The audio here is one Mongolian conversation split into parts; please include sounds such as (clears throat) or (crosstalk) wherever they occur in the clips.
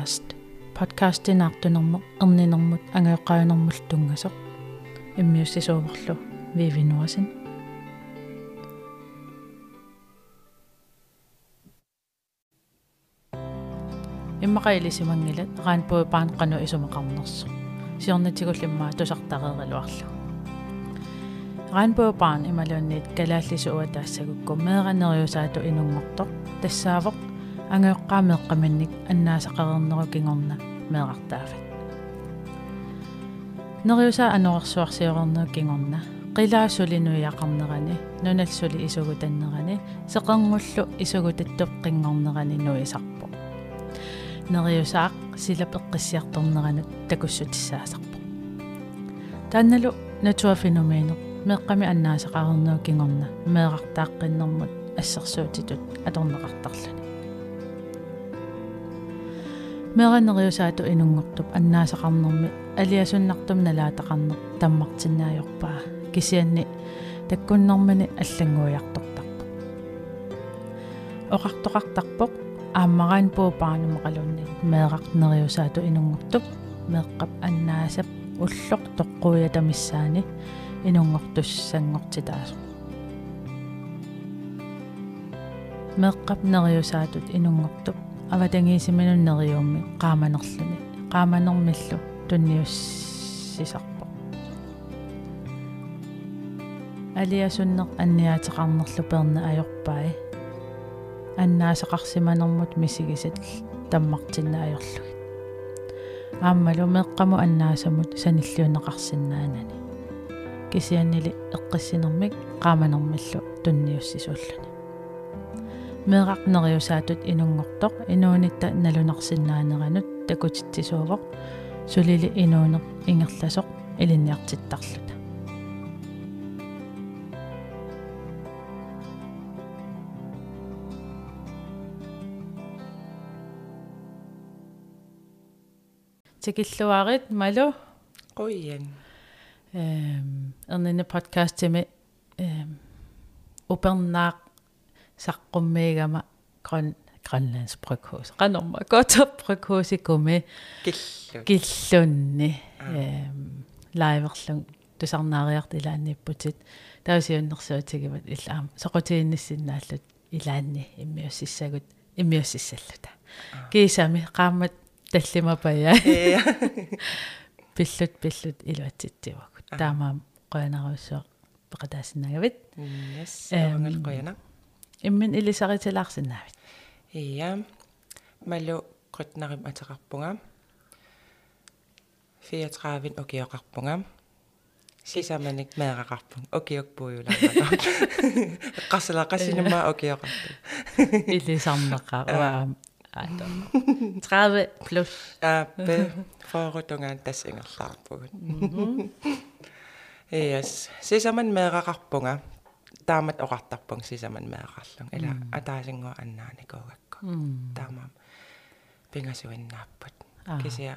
erninер podcast podcastinaartunermu erninermut angeoqqaayunermul tungasoq immiussisuuvorlu viivinuasin иммақаилисимангилат раанпуу паанеққану исумақарнерсу сиорнатигуллиммаа тусартареералуарлу раанпуу паан ималуунниит калааллису уатаассагукку меэранериусаату инунгорто тассаавоқ ангеоққаамеэққаманник аннаасақарернеру кингорна меэқартаафат нериуса анорерсуарсиорернеу кингорна qilaasulинуиақарнерани нуналсули исугутаннерани сеқэрнгуллу исугутаттоқ қингорнерани нуисарпо нериусаақ силапеққиссиарторнеранут такуссутиссаасарпо таанналу натуафеноменеқ меққами аннаасақарернеу кингорна меэқартааққиннэрмут ассерсуутитут аторнеқартарлани меранериусаату инунгортуп аннаасақарнэрми алиасуннартум налаатақарнер таммартиннаajorpaa кисианни таккуннэрмани аллангуиартортарпо оқартоқартарпоқ ааммараан пуупаанумақалунни меэқарнериусаату инунгортуп меэққап аннаасап уллоқ тоққуиатамиссаани инунгортуссангортитаасу меэққап нериусаатут инунгортуп аватангиисиминуннериуумми qaamanerluni qaamanermillu tunniussisarpo алиасуннеқ анниаатеқарнерлу перна ajorpai аннаасеқарсиманермут мисигисат таммартинна ajorlugit ааммалу меққаму аннаасамут саниллуунеқарсинаанани кисианнили эққиссинермик qaamanermillu tunniussisulluni меэқарнериусаатут инунгортоқ инуунитта налунарсиннаанеранут такутитсисуувоқ сулили инуунеқ ингерласоқ илинниартиттарлута тикиллуарит малу? Қуйян эм эрнина подкаст тими эм упернаақ саққуммигама гран гранландс бryghus qanорма готоп bryghusикуми киллу киллунни. Эм лайверлун. Тусарнаариарт илаанниппутит таусиуннэрсуутигиват иллаам. Соқутиинниссиннааллут илаанни. Иммиуссиссагут иммиуссиссаллута кисами qaammat таллимапая (laughs) пиллут пиллут илуатситсивакут таамаам qoyanaruussuaq peqataasinnagavit yes. Авангал қуяна иммин илисаритилаарсинаавит ия. Малу qutnarim атеқарпунга. 34 окиоқарпунга. Сисаманик меэрақарпун окиокпуйулаараа (laughs) qassala qassinumaa (laughs) okioqarpu илисарнеқаа уаа ато 30 плюс. Ааппе фоорутунгаан тассингерлаарпугут Yes, сисаман меэрақарпунга таамат оқартарпун сисаман меэрақарлун ила атаасингуа аннааникуугакку таамаам пингасуиннааппут кисиа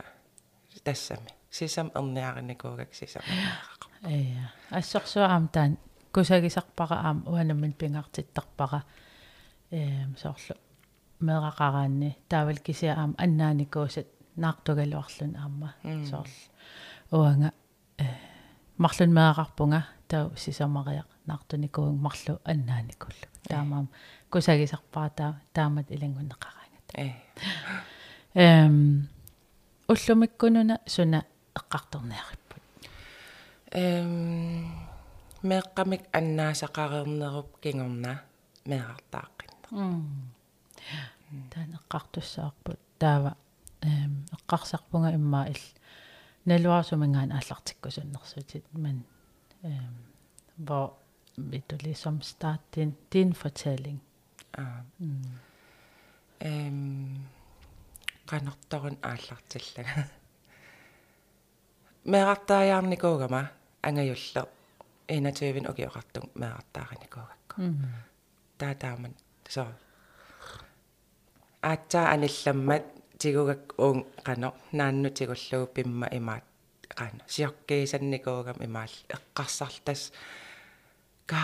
тассами сисам эрниарникуугак сисам меэрақар ая ассорсуаам таан кусагисарпара аам уанаммин пингартиттарпара эм соорлу меэрақараанни таавал кисиа аам аннааникуусат наартугалуарлун аама соорл уанга э марлун меэрақарпунга тау сисамариақ наартуникуун марлу аннааникуллу таамаам кусагисарпара таа таамат илангуннеқараангат э. Эм уллумиккунуна суна эққарторниариппут эм меэққамик аннаасақарернеруп кингорна меэрартааққинна таан эққартуссаарпут таава эм эққарсарпунга иммаа ил налуарсумангаан ааллартиккусуннэрсутит ман эм hvor vil du ligesom starte din, din fortælling? аа. Эм qanartorun aallartillага (laughs) меэртааяарникуугама ангаюлло 21 окиоқартун меэртаариникуугакку таатааман со. Аатсаа анилламмат тигугак уун қано наанну тигуллугу пимма имаат qano siorkiisannikуугам имаал. Эққарсарлтас ка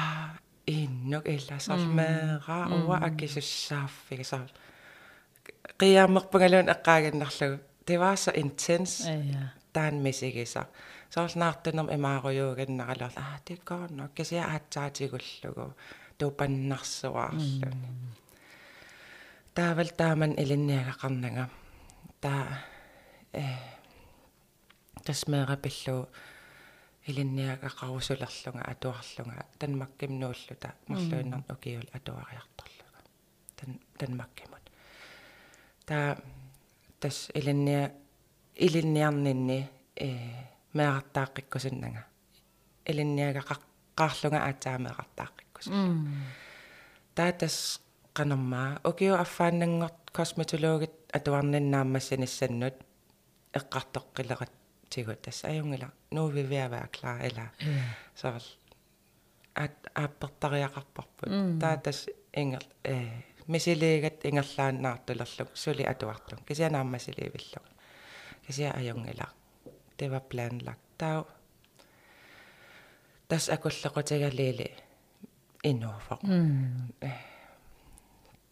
иннук илласарлмеера уа акисуссааффига саар qiyaammerpungaluun eqqaaginnarlugu det var så intens taan misigisa soornaartunum imaaruyuugannaralor ah det går nok. Kisia aatsaatигуллугу тупаннарсуаарлу таавал тааман илинниагақарнага таа э тасмеерапиллу илинниагақарусулерлунга атуарлунга танмаккимнууллута марлуиннар укиул атуариарторлуга тан танмаккимут таа тас илинниа илинниарнинни э меартааққиккусиннага. Илинниагақаққаарлунга аатаамеқартааққиккусиннага таа тас qanarmaa ukiu affaannangort kosmetologit atuarninnaammassaniссannut eqqartoqqilerat tigu tass ajungila nuuvi viavaa klar ila soorl at aappertariaqarparput taa tas ingel eh misiliigat ingerlaannaartulerluk suli atuarlun kisianaammasiliivillu kisia ajungila det var planlagt taa tas akullequtigalili innuufoq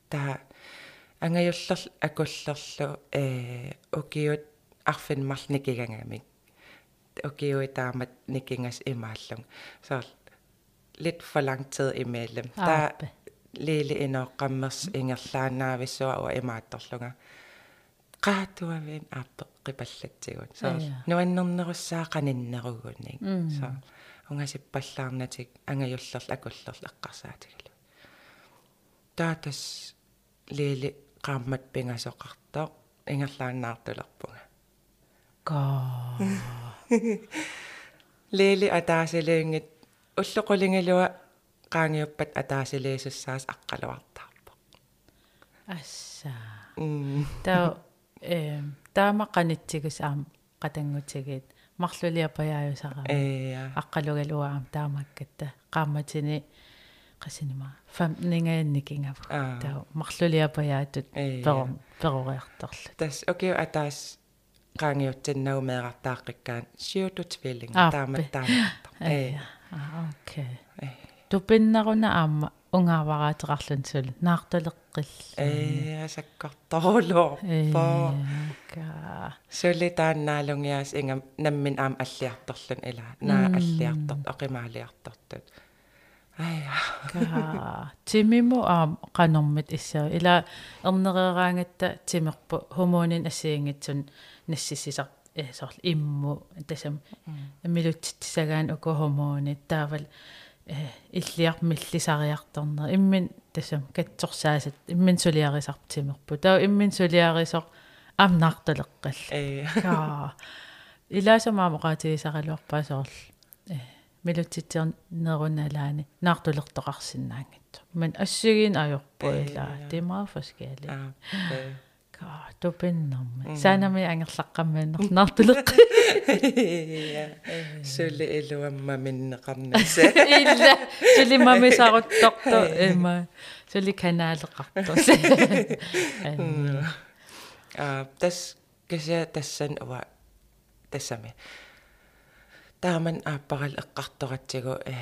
та ангаюллер акуллерлу э укиут арфинмарл никигангамик укиуи таамат никингас имааллун så lidt for lang tid imellem. Der lille inoqqammerс ingerlaanaavissua ua imaattorlunga qaatuavin aappe qipallattigut so nuannernerussaa qaninnerugunning so ungasippallaarnatik angajullerl akullerl eqqarsaatigalu taatas лили qaammat pingasoqartoq ingerlaannaartulerpunga ka лили атаасилиингит уллоқулингалуа qaangiuppat ataasiliisussaas aqqaluartaarpo асса таа э таама qanittigus аам qatangutsigit марлулиапаяаюсара э аққалугалуаам таамаккатта. Qaammatini qasinimaa fam ningaannikingava taa marluliapajaattut perum peruриartorlu tas okay ataas qaangiutsinnagu meeqartaaqqikkaan siututvilling taamat taamat ee okay tupinneruna aamma ungaavaraatеqarlun sul naartaleqqill ee sakkartorluorpo ka suli taannaalungiaas inga nammin aam alliartorlun ila naa alliartort oqimaaliartortut ka timimu aam qanormit issao ila ernereeraangatta timerpu humuunin assiingitsun nassissisar э сорл имму тасам милутситсагаан уку хумуунит таавал э иллиар миллисариарторнер иммин тасам катсорсаасат иммин сулиарисартимерпу таа иммин сулиарисор амнаарталеққал э. Ка илаасамаамоqaатигисаралуарпаа сорл э милутситсернеруналаани наартулертоқарсинаангитсу ман ассигин ajorpuila det er meget forskelligt ka tupinnerma saanami angerlaqqammaanner naartuleq sulle eluamma minneqarnassa illa suli mamisaruttortu ima suli kanaaleqartu а тас кися тассан уа тассами тааман ааппарал эққарторатсигу э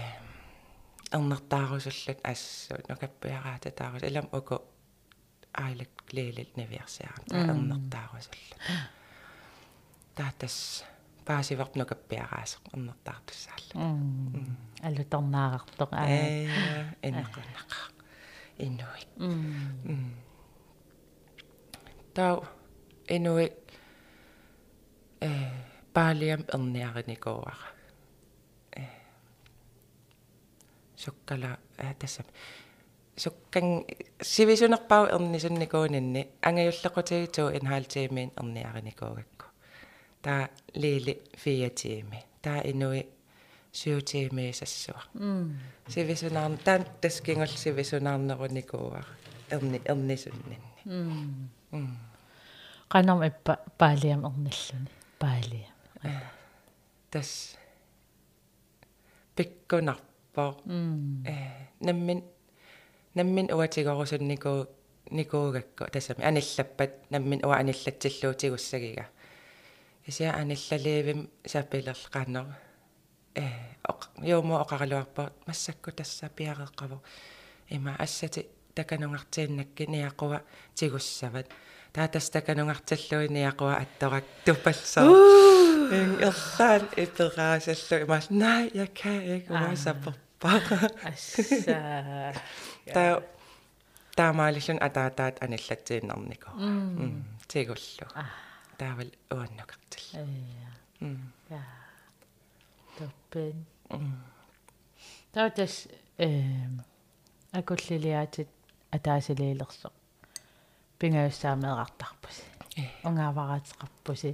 эрнертаарусуллут ассуут нокаппиараата таарус илам уку айлак леэлил навиарсиарам таа эрнертаарусуллут таатас паасиварп нокаппиараасеқ эрнертаартуссаалла алуторнаарартоқ аа. Э эннеқарнақа инуи. Тау инуи. Э паалиам эрниариникууара э. Суккала аатассам суккан сивисунерпау эрнисунникуунинни ангаюллеқутигитуу инхаалтиимиин эрниариникуугакку таа лили фиатиими таа инуи сиутиими сассуа сивисунаар таан таскингол сивисунаарнеруникууара эрни эрнисуннинни qanam ippa paaliam ernalluni paaliam тас. Пиккунарпоо э наммин наммин уатигорусунникуу никуугакку тасами аниллаппат. Наммин уа аниллатсиллуутигуссагига исиа аниллалиивим сапилерл qanor э юумо оқаралуарпоо массакку тасса пиареққаву има ассати таканунгартииннакки ниақуа тигуссават. Таатастаканунгарталлуиниақуа атторак тупалсаа ирлаан ипераасаллу имаас най я kan ikke уасапперпа асса та таамаалиллун атаатаат аналлатсииннарнико тигуллу таавал уаннукарталла ja toppen таутас эм акуллилиаатит атаасилиилерсо пингауссаамеэрартарпуси унгаавараатеқарпуси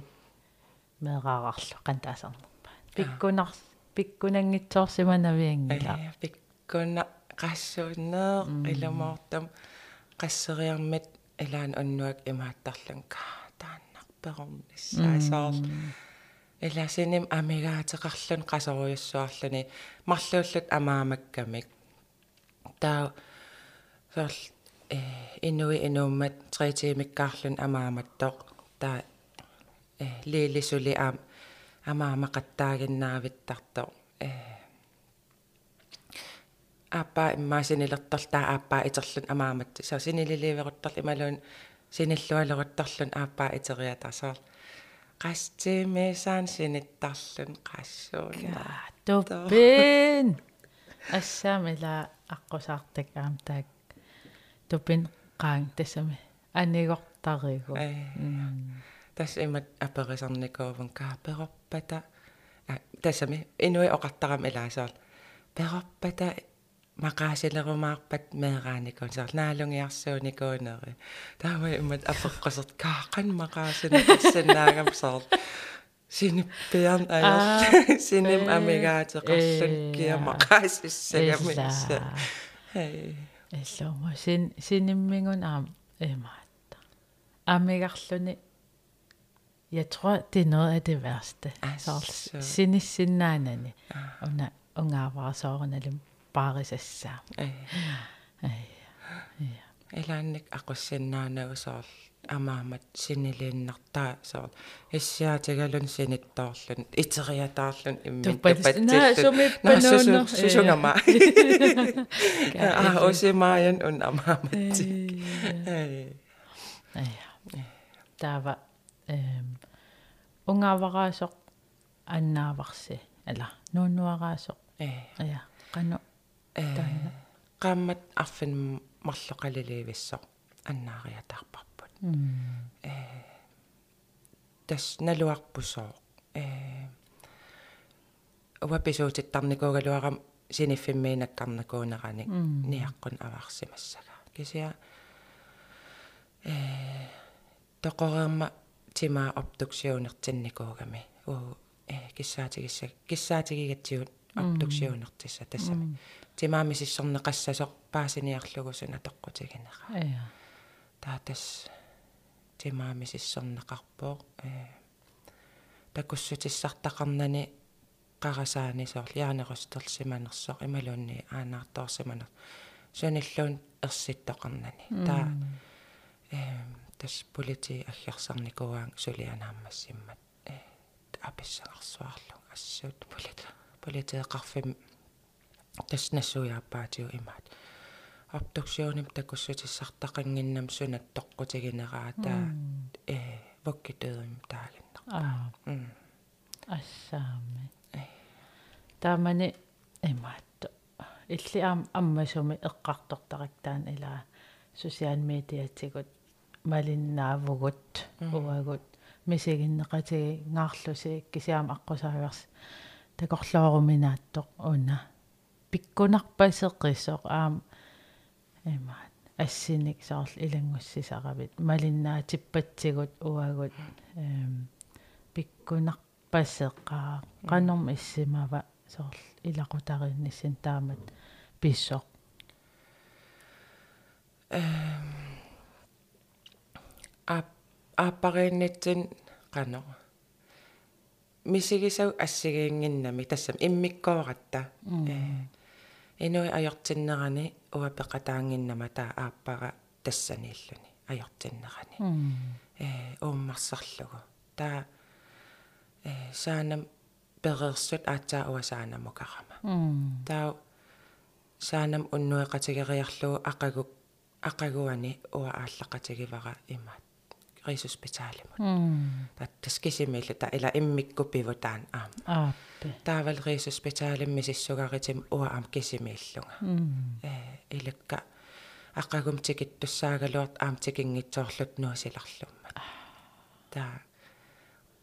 меэраарарлу қантаасарнерпа пиккунар пиккунангитсоорсиманавиангила пиккуна qassууннеэ иламоортам qasseriarmit илаан уннуак имааттарлун ка тааннарперорнissaасаар иласиним амигаатеқарлун qasоруйуссуарлуни марлууллут амаамаккамик. Таа сорл э инуи инууммат триитимиккаарлун амааматтоқ таа э лилисули аам амаамақаттаагиннаавиттарто э аппа иммаасинилертор таа аппа итерлун амаамат са синилиливеруттар ималуун синиллуалеруттарлун аппа итериатасаар qastимисаан синиттарлун qassууна туппин! Ассаамила аққусаартак аам таак туппин qaang тассами анигортаригу тас имат аперисарникуувун кааперорпата тассами инуи оқартарам илаасаар перорпата maqaasilерумаарпат меэрааникун саар наалунгиарсууникуунери таама иммат апеққасерт кааққан мақаасинеқарсинаагам саар синиппиарн аёр (laughs) синим амигаатеқарлун киа мақаасиссагамисса хей эллома син синиммигун аам эмаатта амигарлуни jeg tror det er noget af det værste. Så sinissinnaanani. Una ungaavarsoorunalim paarisassaa. Ai. Ai. Ja. Элаанник ақуссиннаанагусоор амаамат синилииннартаа соор иссиатигалун синиттоорлун итериатаарлун иммин туппатсиллу сусунгама (laughs) а осимааян ун амааматти ja тава эм унгаавараасоқ аннааварси ала. Нууннуараасоқ ja qanu таана qaammat arfin марлоқалиливиссоқ аннаариатаарпарпут э тас налуарпусоо э уаписуутиттарникуугалуарам синиффиммиинаккарнакуунераник ниаққун аварсимассага. Кисиа э тоқорерма тима обдуксионертинникуугами уу э киссаатигисса киссаатигигатсиут обдуксионертисса тассами тимаами сиссорнеқассасоқ паасиниарлугусуна тоққутигинера таатас тимаами сиссорнеқарпоо э такуссутиссартақарнани қарасаани соор яанерустерсиманерсоқ ималуунни аанаартоорсиманер суниллуун ерситтоқарнани таа э тас полити аггерсарникуаан сулианааммассиммат э аписсақарсуарлу ассуут полити политеэқарфим тасснассуяаппаатиу имаат. Обдуксионим такуссутиссартақангиннам сунат тоққутигинераа таа э воккитеерим таалиннар аа. Ассаами таамани имаатто илли аам аммасуми эққартортарактаан илаа сусиал медиатигут малиннаавгут уагут мисигиннеқатиги ngaarlusi кисиаам аққусааверс такорлооруминааттоқ уна. Пиккунарпасеққиссоқ аам имаат ассиник саарл илангуссисаравит малиннаатиппатсигут уагут эм пиккунарпасеққаа qanорм иссимава саарл илақутариннисин таамат писсоқ. Ап ааппарииннитсин qanor мисигисау ассигиингиннами тассам иммиккооратта э инуи аёртиннерани уапеқатаангиннама таа ааппара тассанииллуни аёртиннерани э ууммарсарлугу таа э саанам перерсут аатсаа уасаанамукарама таа саанам уннуэқатигериарлугу ақагук ақагуани уа ааллақатигивара имаат riisuspitaalimut м taattas kisimillu ta ila immikkupivu taan aam ааппи taaval riisuspitaalimmi sissugaritim uа aam kisimillunga илакка аққагум тикиттуссаагалуарт аам тикингитсоорлут нуусиларлумма та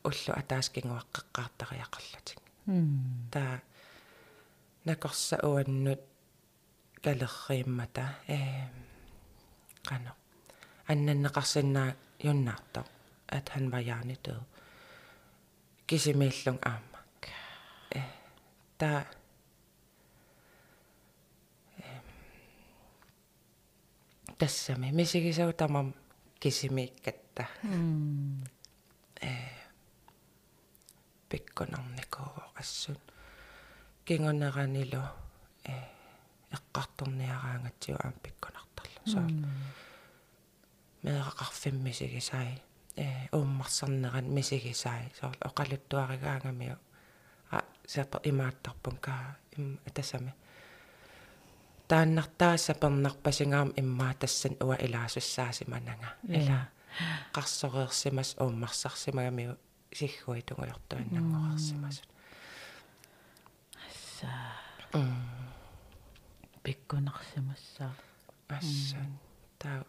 уллу атааскингуаққеққаартариақарлутик м та накорса уаннут калеррииммата э qano аннаннеқарсиннаа юннаартоо at han var hjernedød kisimillung aamma э та тассами мисигисау тамам кисимииккатта м пикконарникоо ассут кингонеранилу э эққарторниараангатсиу аам пикконартарлу соо меэқарфиммисигисай э ууммарсарнеран мисигисай соо оқалуттуаригаангамиу а сапа имааттарпун каа им атасами тааннартааса пернарпасингаам иммаа тассан уа илаасуссаасиманага ила қарсореерсимас ууммарсарсимагамиу сиггуи тунгуйортуиннангорерсимасут са пиккунарсимассаа ассан таа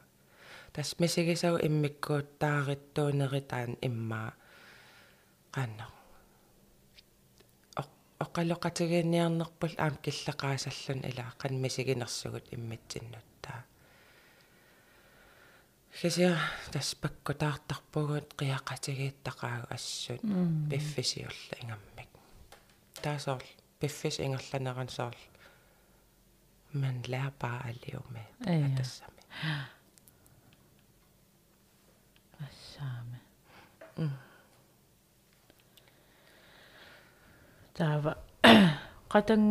тас мисигисау иммиккуут тааритtuunеритаан иммаа аам киллақаасаллун ила қан мисигинерсугут иммитсиннуттаа хисиа тас паккутаартарпугут қиақатигииттақаагу ассут. Пиффисиулла ингаммик. Таасоор пиффис ингерланеран соор man lærer bare at leve med Ja. at det samme. ассаами таава qatan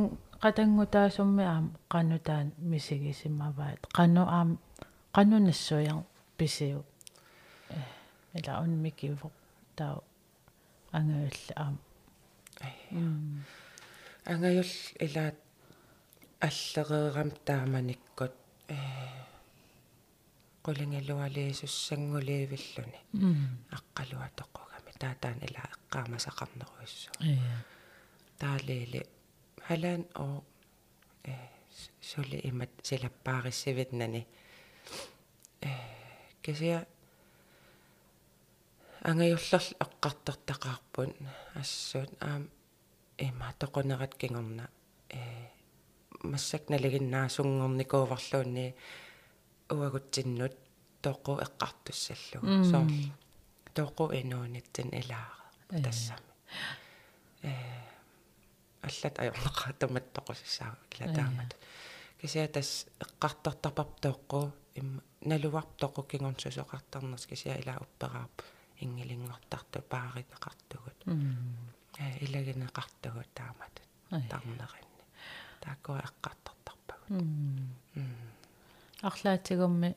qatangutaasummi aam qanutaan misigisimmavaat qanu aam qanunassuiar pisiu ila unmikivo tau angayulla aam Angajul ilaat аллереерам тааманиккут э qulingillualiisussanguliivilluni аққалуатоққугами таатаан ила эққаамасақарнеруиссу ия таалиили халаан оо э сули имат силаппаариссивитнани э кисиа ангаюллерл эққартертақарпут ассуут аам има тоқунерат кингорна э массак налигиннаасунгорникууварлуунни уагутсиннут тоқу эққартуссаллугу соор тоқу инуунитсин илаара тассами. Э аллат ajorneqaatamat toqusissaa латаамат кисиа тас эққартартарпап тоққу имма налуарп тоқу кингорсусоқартарнерс кисиа ила уппераарп ингилингортарту пааринеқартугут э илагинеқартугут таамат. Тарнеринни тааккуа эққартартарпагут арлаатигумми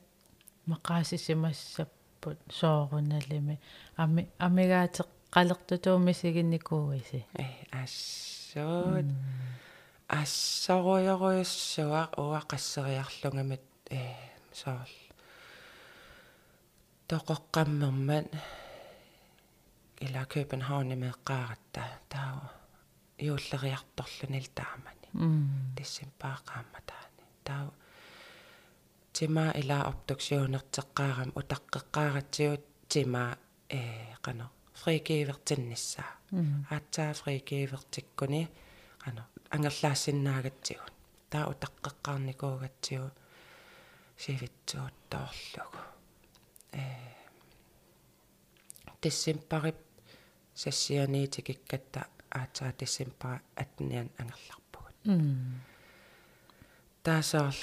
мақаасисимассаппут соорунналими ами амигаатеқ қалертутуумисигинникууиси э ассуут ассоруйоруйуссуа уа qasseriarlungamit э соорл тоқоққаммермат ила København меққааратта таа юуллериарторлунил таамани тиссимпаақааматаани таа тима ила обдуксионертеққаарам утаққеққааратсиут тима э қано фрикивертиннссаа аатсаа фрикивертиккуни қано ангерлаассиннаагатсигун таа утаққеққарникуугатсигу сивитсууттоорлугу э тиссимпарип сассианиитикиккатта аатсаа тиссимпара атниан ангерларпугут. Таасаал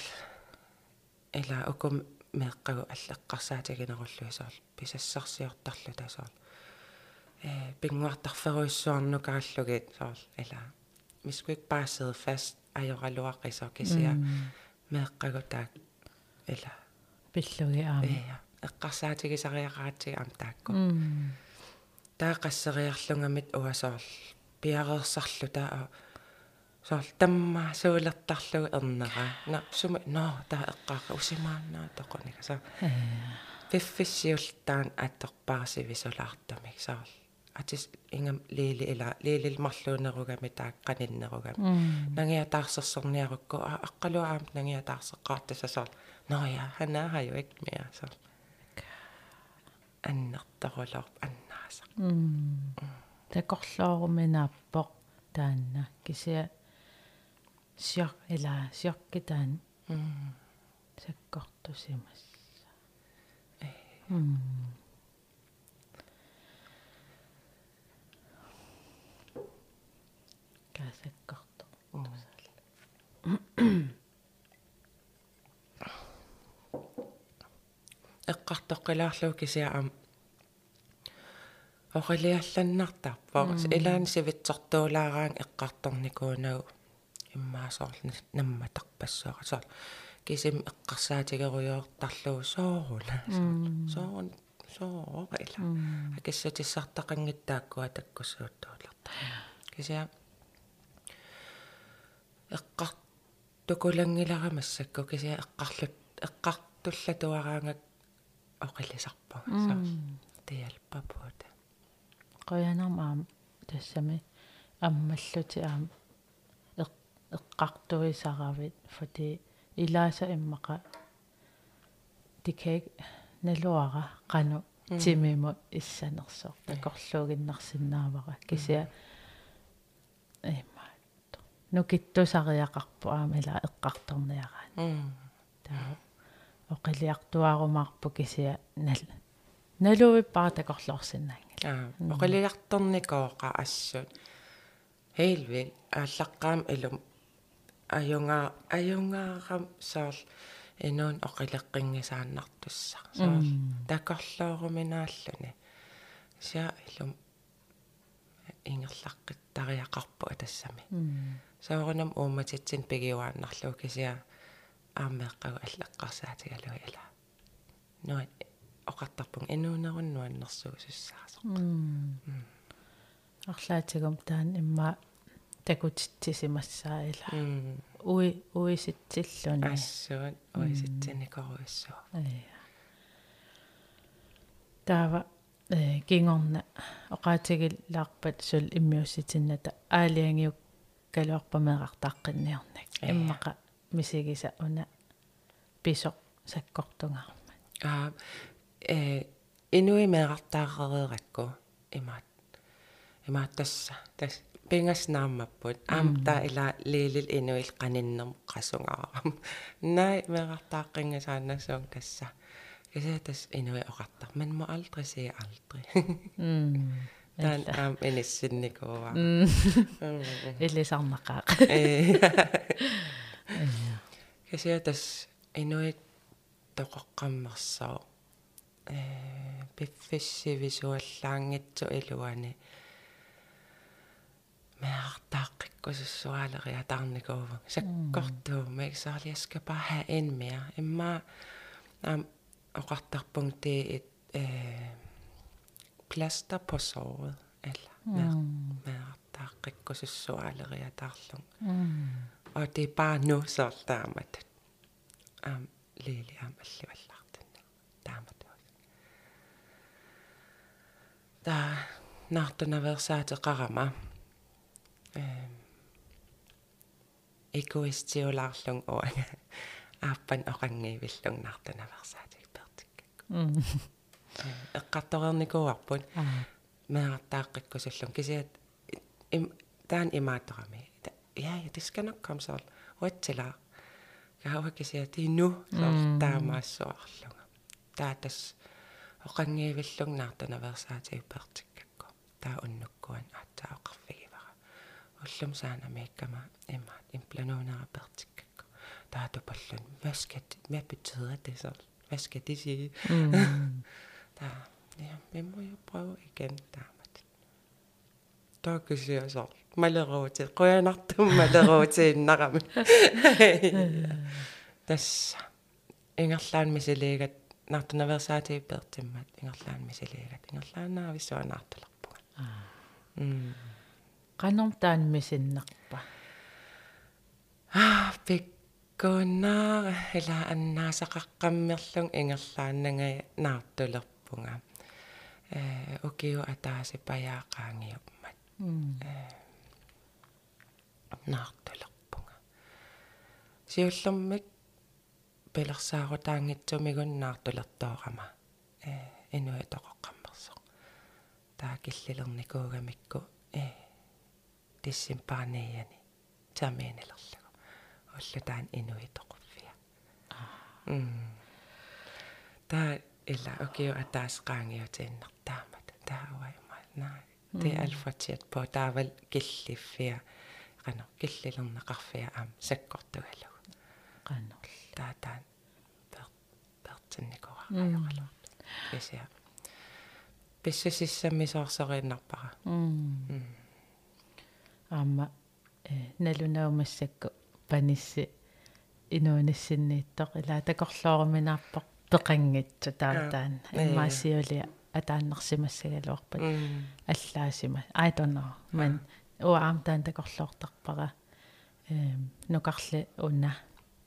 ила укум меэккагу аллеққарсаатигинеруллуисаал писассарсиортарлу таасаал э пингуартарферуиссуарнукааллугит саал ила vi skulle ikke bare sidde fast ajoraloaqisa kisia meeqqagu taak ila пиллуги аама ja эққарсаатигисариақаатиг ам таакку таақассериарлунgamit уасоорл пиареерсарлу таа соорл тамма суулертарлугу ернера на сума но таа эққааqa усимааннаа тоқоника са пиффиссиултаан атторпарсивисулаартамик саарл атис ингам лили ила лилил марлуунеругами тааққаниннеругами нагиатаарсерсерниарукку аққалуаам нагиатаарсеққаартасасаар ноя ханаа юик миа саар аннертарулоор аннаасақ. Такорлооруминааппоқ таанна. Кисиа сиор ила сиоркитаан саккортусимас касаккорто эққартоққилаарлуу кисиаам орилиалланнартарпа илаани сивитсортуулаараан эққарторникуунагу иммаасоорлни намматарпассуара соо кисим эққарсаатигеруйоортарлуу соорула соорун соорила акиссатиссартақангиттааккуа таккуссууттуулерта кисиа эққартукулангиларамассакку кисиа эққарлут эққартуллатуараангак оқилисарпа соо тиалпапуут. Qoyanarmaam тассами аммаллути аам эққартуисаравит фати илааса иммақа дикэг налуара qaну тимиму иссанерсоо такорлуугиннарсинаавара кисиа эма нукиттусариақарпу аама ила эққарторниараан таа оқилиартуарумаарпу кисиа нал налуиппара такорлоорсинаан аа оқилиарторникооqa ассут хейлвил ааллаққаам илум аюнгаа аюнгаарам соор инуун оқилеққингисааннартуссаа соор такорлооруминааллуни сиа илум ингерлаққиттариақарпу атассами соорунам ууматитсин пигиуааннарлуу кисиа аамеэққагу аллаққарсаатигалуи ала нуа оқартарпун инуунеруннуаннэрсуусуссаасо арлаатигум таан имма такутитсимассааила уи уиситсиллуни ассуут уиситсиникоруиссуа таава э кингорна оqaатигиллаарпат сул иммиусситинната аалиангиук калуарпамеэқартааққинниарнак иммақа мисигиса уна писо саккортунгарма аа э инуи меэқартаарееракку имаат имааттасса тас пингаснаармаппут аам та ила лилил инуил каниннерм қасунгарам най меэқартааққингасаанассуун тасса кисатас инуи оқартар man må aldrig sige aldrig тан аам иниссинникуа илисарнақаа кисатас инуит тоқоққаммерсаа э пиффиссивисуаллаангитсу илуани mærtaaqikkusussuaaleriа tarnikuuva sakkortuuma ik så jeg skal bare have en mere imma am oqartarpung det et øh, plaster på såret eller mærtaaqikkusussuaaleriа tarlung og det er bare nu så taamat am lili am allivallartanna taamat ta naartunaversaatiqarama egoistiulaarlung uanga ааппан оқангиивиллугнартанаверсаатик пертиккакку эққарторерникуарпут меартааққиккусуллун кисиат им таан имааторами ja ja det skal nok komme så uatsila kaava kisiat inu taamaassuarlunga taatas оқангиивиллугнаартанаверсаатик пертиккакку таа уннуккуан аатаақарфигивара уллум саанамииккама имма имплануунерапертиккакку таатупаллун hvad skal det, hvad betyder det så hvad skal det sige mm. (laughs) der ja vi må jo prøve igen damat der kan sige så малеруути қуянартум малеруути иннарами тасса ингерлаан мисилиигат наартунаверсаати пертиммат ингерлаан мисилиигат ингерлааннаависсуанаарталерпуга м qanum taan misinnerpa аа пик иккууннаа ила аннаасақаққаммерлун ингерлааннага наартулерпунга э окиу атааси паяақаангиупмат наартулерпунга сиуллэрмик пелерсаарутаангитсумигун наартулертоорама э инуитоқоққаммерсо таа киллилерникуугамикку э тиссимпаанеяни тамиинилерлу уллутаан инуитоқуффиа м таа ила окиу атаасqaangiutiinnartaamат тааваймаа наа те альфатиат по таавал киллиффиа qano киллилернеқарфиа аам саккортугалу qannerl таатаан пертинникора ajorlu кися писсасиссаммисоорсерииннарпара аама э налунаумассакку панисси инуунissиннииттоқ илаа такорлооруминаарпоқ пеқангитсу таатаан иммаасиулиа атааннерсимассагалуарпат аллаасима. I don't know men уаам таан такорлоортарпара э нукарли уна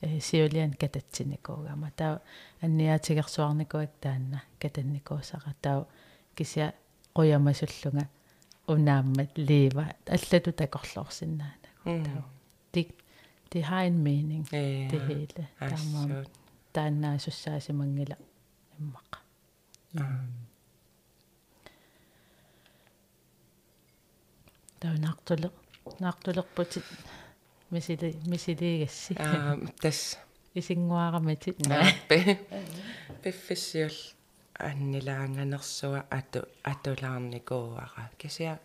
э сиулиан кататсиникуугама таа анниаатигерсуарникуак таанна катанникуусара. Таа кися қуямасуллунга унааммат лива аллату такорлоорсиннаанагу таа тик det har en mening det hele таамаа тааннаасуссаасимангила иммаqa таа наартуле наартулерпутит мисили мисилигасси аа тас исингуараматит нааппе пиффиссиул аннилаанганерсуа ату атулаарникууара кисиа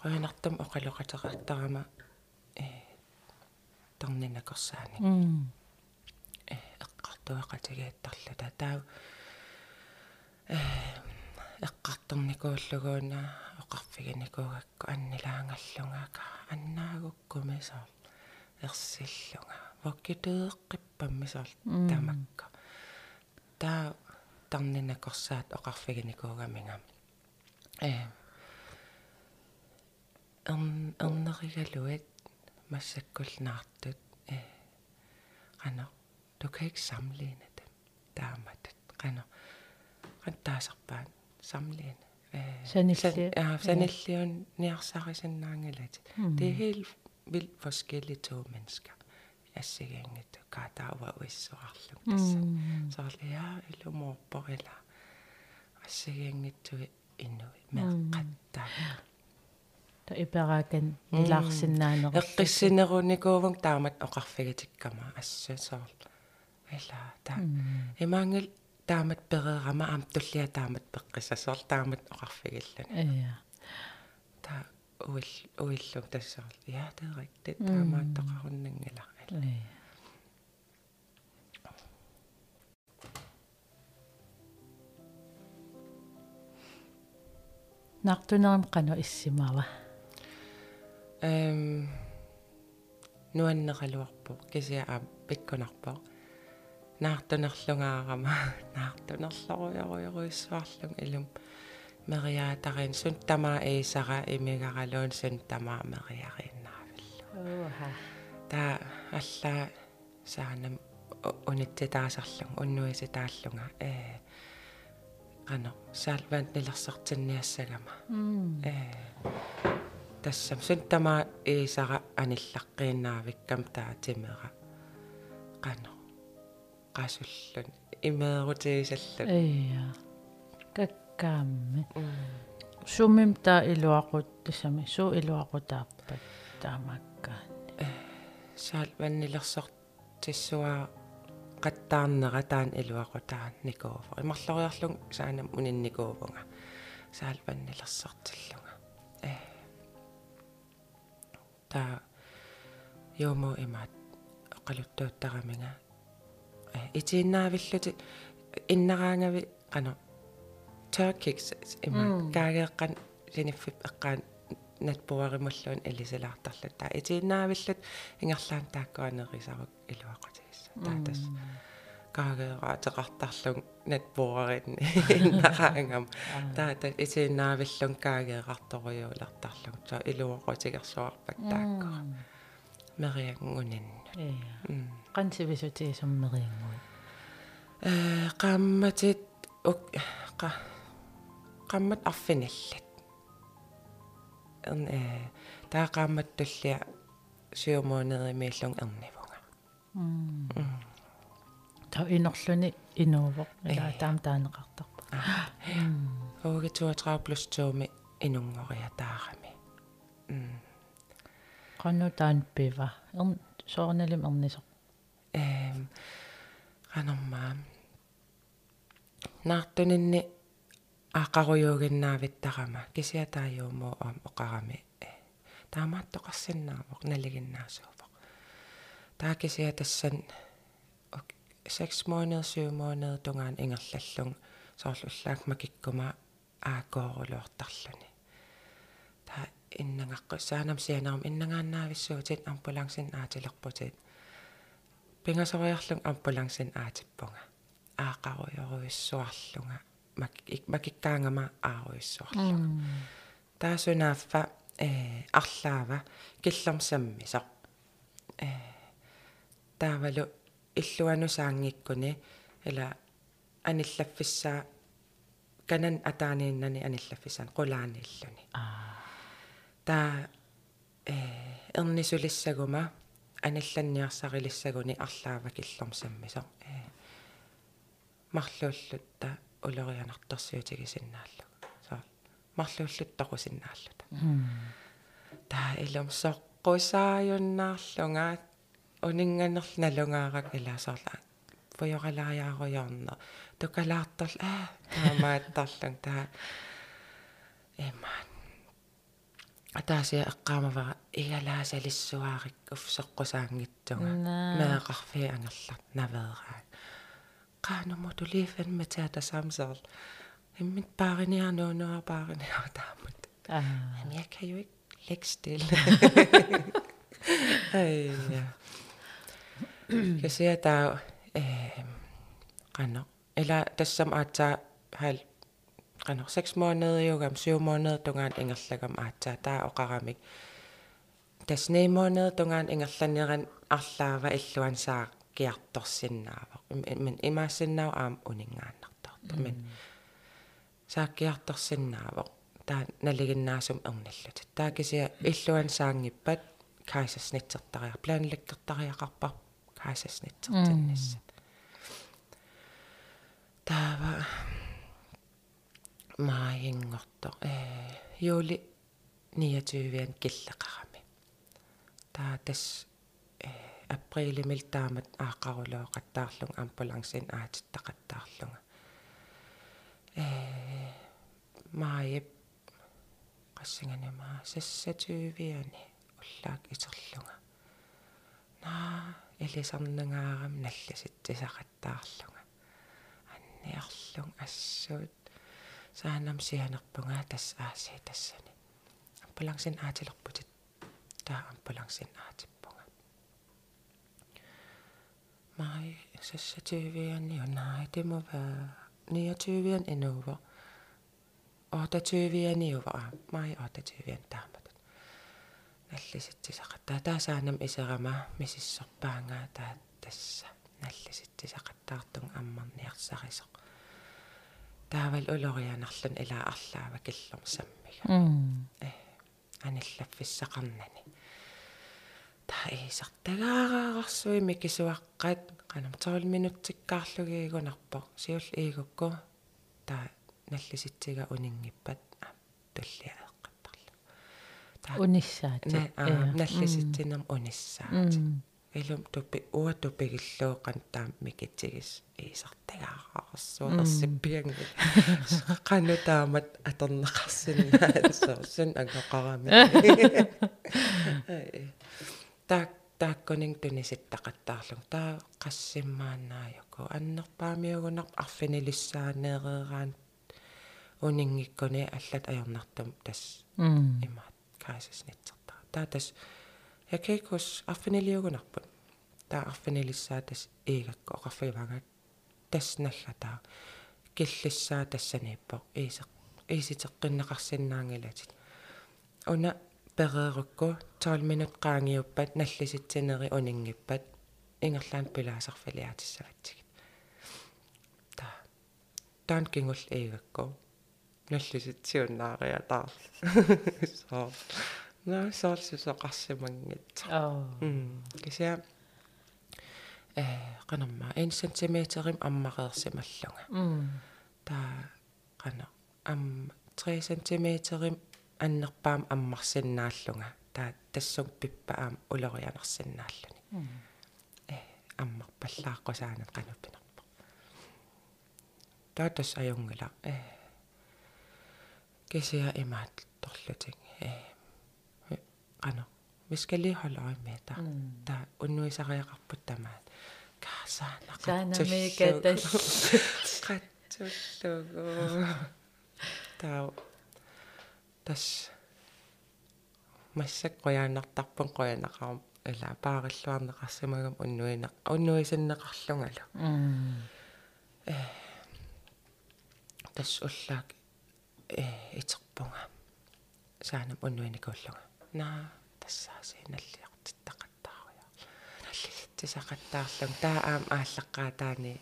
qoyanartum oqaluqateqartarama э торнинакорсаани. Э эққартуақатигиаттарлута таа э эққарторникууллугууна оқарфигиникуугакку аннилаангаллунгака аннаагуккумисоор ерсиллунга воккитеэққиппаммисоор тамакка. Таа тарнинакорсаат оқарфигиникуугамига э эн эрнеригалуит массаккулнаартут э qano du kan ikke sammenligne dem daamatat qano qantaasarpaan sammenligne Sanilli. Ja, sanilliun niarsarisinnaangalat. Det er helt vildt forskellige to mennesker. Ilu muopporilla. Jeg siger ikke, at du inu merqattaa. та ипераакен нилаарсиннаанерус эққиссинерунникуувун таамат оқарфигатиккама ассасоор ила та. Имаангил таамат перерама аам туллиа таамат пеққиссасоор таамат оқарфигиллани ия та уил уиллу тассаар я det er rigtigt таамаат тоқаруннангила ия нартунерам қано иссимава эм нуаннеқалуарпо кисиа аа пиккунарпо наартунерлугаарама (laughs) наартунерлоруйоруйоруиссуарлун илум. Мериаатарин сун тамаа эисара имигаралуун сун тамаа мериариннаавиллу оха та алла саанам унитситаасарлун уннуиситааллунга э ано салван нилерсартинниассагама э тассам. Сунтама иисара аниллаққииннаавиккам таатимера қано qasullun imeerutigisallun ия каккаамми сумим таа илуақут тасами суу илуақутаарпат таамаккаани саал ваннилерсор тиссуаа qattaarnera taan iluaqutaан nikuuvu imарлориарлун саанам унинникуувунга саал ваннилерсартиллунга э та йомо имаат оқалуттууттараминга э итииннаавиллути иннараангави qano. Turkics има каагеэккан синиффип эққаан натпуаримуллуун илисалаартарлут таа итииннаавиллут ингерлаан тааккуанерисарук илуақутигисса таатас каагеэраатеқартарлун натпуарин иннараангам таата итииннаавиллун каагеэқарторуйуулертарлун таа илуақутигерсуарпак таакку мериангунинну Iya. Qansivisutiisummeриангуи. э qammatit uk qa qammat arfinillat э таа qaammattullia сиумуунеримииллун эрнивунга Та инерлүни инуувоq ила таам таанеқартарпа. уугитуа 30 плюс 2 инунгориа таарами qannu taan piva. Erm soornalim ernisoq. эм qanarmaa наартунинни аақаруйуугиннаавиттарама кисиатааюумуу аам оқарами таамааттоқарсиннаавоқ налигиннаасуувоқ таакисиа тассан 6 måneder 7 måneder tungaan ингерллаллун соорлуллаак макиккума аакоорулуортарлуни та иннангаққу саанам сианерум иннангааннаависсуутит ампулансин аатилерпутит пингасориарлун ампулансин аатиппунга аақаруйоруиссуарлунга макиккаангама ааруиссуарлунга таасунааффа э арлаава киллерсаммисоқ э таавалу иллуанусаангиккуни ила аниллаффиссаа канан атаанииннани аниллаффисaan qulaaniilluni. Таа э эрнисулиссагума аналланниарсарилиссагуни арлаава киллэрмсаммисо э марлууллутта улерианартерсиутигисиннааллу со марлууллуттақусиннааллута таа илумсоққусааюннаарлунга унинганерл налунгаарак илаасарла поёралариаруйорна тукалаартарл аа таамааттарлун таа эмаан атаасиа эққаамава игалаасалиссуаарик уфсеққусаангитсунга меэқарфи ангерлар навераа qaanummu tuli fandme taata samserl immit paarinearnuunuar paarineartaamut jamen jeg kan jo ikke lægge stille. (laughs) Ej, ja. jeg ser at der er øh, render. Eller det som at der har render seks måneder jo om syv måneder dungan engelsk om at der er og qaramik tässä neimoinen tungan englannin arlaava illuan saa kiartorsinnaava men imaassinnau aam uningaannartortu men saakkiartorsinnaavo taa naliginnaasum ernallut taakisia illuan saangippat kaisasnitsertariar planlikkertariaqarpar kaisasnitsertinnissat taava мааингорто э юли 29-ан киллеқарами таа тас э априлимил таамат аақарулоо қаттаарлун ампулансин аатиттақаттаарлунга э маип qassiganima sassatuviani уллаак исерлунга. Наа элисарнангаарам налласитсисақаттаарлунга анниарлун ассуут saanam sianerpunga tas aasi tassani ампулангсин аатилерпутит таа ампулангсин аатиппунга май сассативиани онаа тимова ниативиан инува оотативианиува май оотативиан таамат наллиситсисақаттаа таасаанам исерама мисиссорпаангаа таа тасса наллиситсисақаттаартун аммарниарсарисоқ таавал улорианарлун ила арлаава киллерсаммига э аниллаффиссақарнани таа исартагаараарсуи микисуаққат qanam 12 минуттиккаарлугиигунарпо сиул иигукку таа наллиситсига унингиппат туллиа эққаттарлу таа униссаати наллиситсинерм униссаати илум тупи уа тупигиллуоқан таам микитсигис. Иисартагаараарсуу ерсиппианги qannu (laughs) taamat атернеқарсинаат (laughs) соорсун агоқарами (laughs) так тааккунин туниситтақаттаарлу таа qassimmaaнааюку аннерпаамиугунар арфинилиссаанеерераан унингиккуни аллат аернартум тас имаат каасаснитсертаа таа тас якейкус арфинилиугунарпут таа арфинилиссаа тас иигакку оқарфивагат таснаггатаа киллиссаа тассанииппо иисеқ ииситеққиннеқарсинаангилатит уна перерukku 12 minut qaangiuppat nallisitsineri uninngippat ingerlaan pilaasarfaliatissavatsik ta taan kingul eegakku наллиситсиуннаариатаар соо на соорсусоқарсимангит оо кися э канамма. 1 см аммақерсималлунга таа қана ам 3 см аннерпаам аммарсиннааллунга. Таа тассуг пиппа аам улорианерсиннааллуни э аммарпаллааққусаанат кануппинерпа таа тас аюнгила. Э кисиа имаат торлутик э qano вискалиихолоримми та та уннуисариақарпут тамаат каасаана саанамикатал qatsullugu таа (laughs) тас. Qoyaanartarpun qoyanaqarum ила паариллуарнеқарсимагам уннуина уннуисиннеқарлунгалу э тас уллаак э итерпунга саанам уннуиникууллунга наа тассааси наллиартиттақаттааруя наллиситсисақаттаарлун таа аам ааллаққаа таани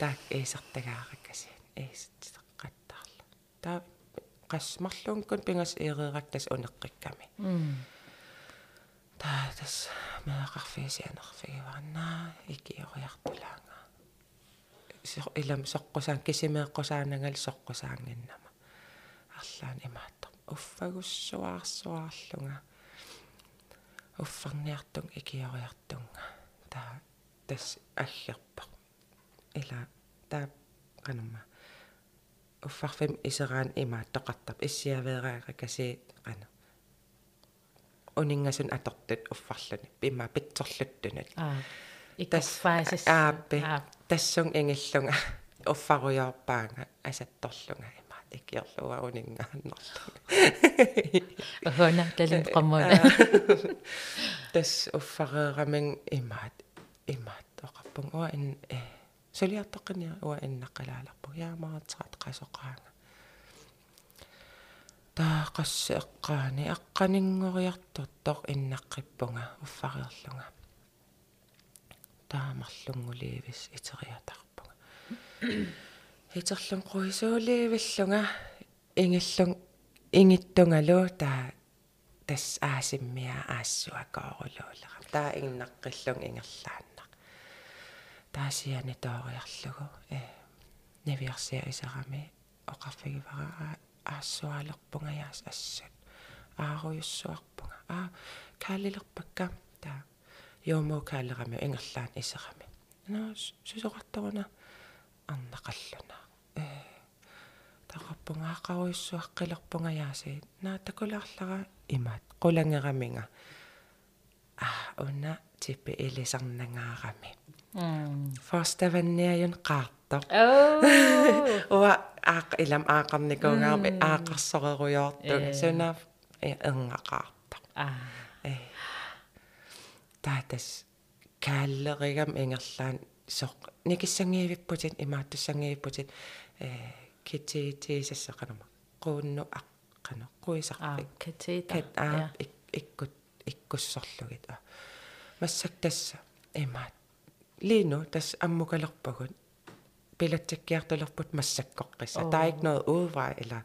таак эисертагаараккаси эисертақаттаарла таа qassmarluunkun pingas eereeraktas uneqqikkami таа тас меэқарфиисианерфигиварнаа икиориартулаанга илам соққусаан кисимеэққусаанангал соққусаангиннама арлаан имааттар уффагуссуаарсуаарлунга уффарниартун икиориартунга таа тас аггерпақ ила таа канамма уффарфим исераан имааттоқартап иссиавераака каси қана унингасун атортут уффарлуни пимма питсорлуттунат аа икаффаасас ааппи тассун ингиллунга уффаруйорпаанга асатторлунга имаат икиерлуа унингааннерлу охона талин qamuna тас уффареерамин имаат имаат оқарпун уа ин э солиартоққиниа уа иннаққалааларпу яамаратсаат қасоқаанга таақасси эққаани эққанингориартортоқ иннаққиппунга уффариерлунга таамарлунгулиивис итериатарпунга. Итерлун қуисуулиивиллунга ингиллун ингиттунгалу таа тас аасиммиа аассуакоорулуулера таа ингнаққиллун ингерлааннақ таасиани тоориарлугу э невиарсиа исарами оқарфигивара аассуалерпунгаяас ассат ааруйуссуарпунга аа каалилерпакка таа йомо каалерами ингерлаан исерами наа сусоқартаруна арнақаллуна э тақарпунга ақаруйуссуаққилерпунгаяаси наа такулаарлара имаат қулангераминга аа уна типпе элисарнангаарами форставанниаюн qaartoq уа аақ илам аақарникунгаарми аақарсореруйоортуг сунаaf эрнгақартоq аа э таатас кааллеригам ингерлаан соқ. Никиссангиивиппутит имааттуссангиивиппутит э китиитиисассақанама қуунну аққано қуисарпик катита кат аа иккут иккуссорлугит. А. Массак тасса имаат лину тас аммукалерпагут пилатсаккиартулерпут массаккоққисса таик noget udvej eller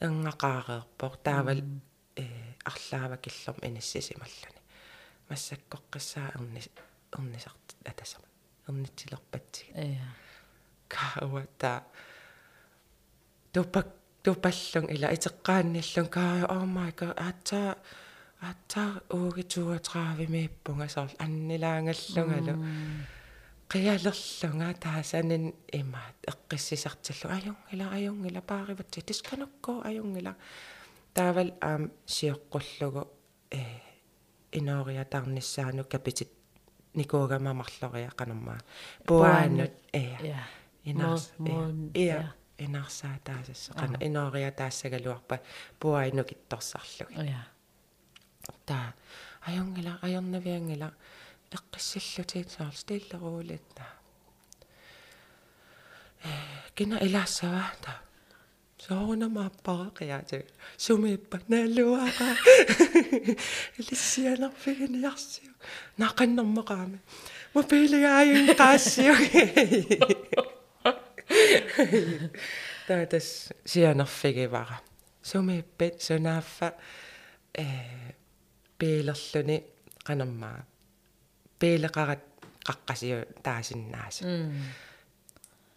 энгақаареерпор таавал э арлаава киллерм иниссисималлани массаккоққиссаа ернис ернисарт атасама ернитсилерпатсиг я каавата тупак тупаллун ила итеққаанниллун каа oh my god атта атта ууги 32 миппунга соор аннилаангаллунгалу qialерлunga taasaanin imaat eqqissisartallu ajungila ajungila paaриватси тисканукку ajungila taaval aam siоққуллугу э инориатарниссаану капитит никуугамамарлориа канаммаа пуаанут э я инарс мон э инарсаа таасасса қана инориа таассагалуарпа пуаину китторсарлуги я таа ajungila ajornaviangila эққиссиллутиит саар стиллеруулитна э кина илаассава та. Soona maappareqiaati sumiippa naalluaqa ilissianarfiginiarsiu naqannermeqaami мопилигааюн qaassiu таатас сианерфигивара сумииппит сунаaffa э пиилерлүни qanammaa пиилеқарат qaqqasiu taasinnaasu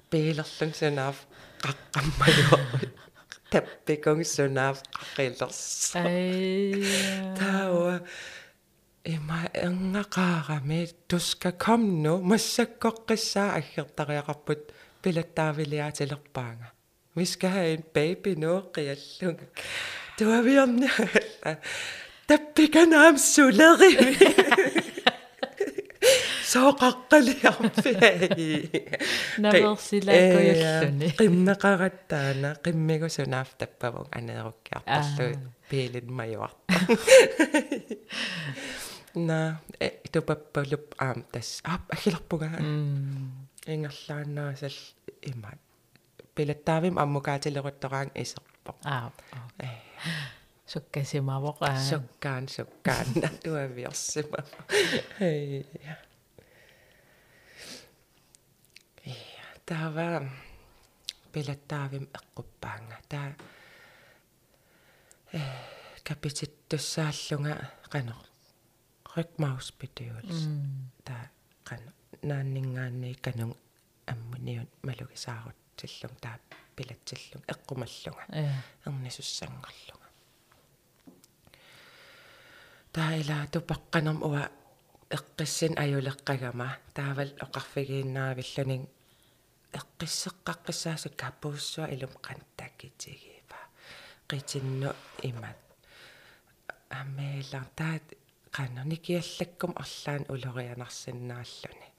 пиилерлун сунаaf qaqqammaju tappikung sunaaf qaqqillersa taua има энгақарами туска комну массаккоққиссаа аггертариақарпут пилаттаавилиаатилерпаanga vi skal have en baby nu qiallunga tuaviorni tappikanaam suleri сооқаққалиарпи наверсилааккуяллуни qimmeqarattaana qimmigusunaaf tappavun aneerukkiartallu piilin majuarta на тупаппалуп аам тас аап агиларпуга ингерлааннаасал имаат пилаттаавим аммукаатилеруттораан исерпо. Аа суккасимавоqa суккаан суккаан (laughs) натуавиорсима хей таава пилаттаавим эққуппаанга. Таа э капититтуссааллунга қано рикмауспитиулс таа қано нааннингаанни канун аммуниун малугисаарут тиллум таа пилатсиллун эққумаллунга. Эрнисуссангерлунга таа ила тупаққанерм уа эққиссин аюлеққагама. Таавал оқарфигииннаавиллунин эққиссеққаққиссаасу капууссуа илум қантаккитигиипа қитинну имат аммеилар таат қанерникиаллаккум арлаан улорианарсинааллуни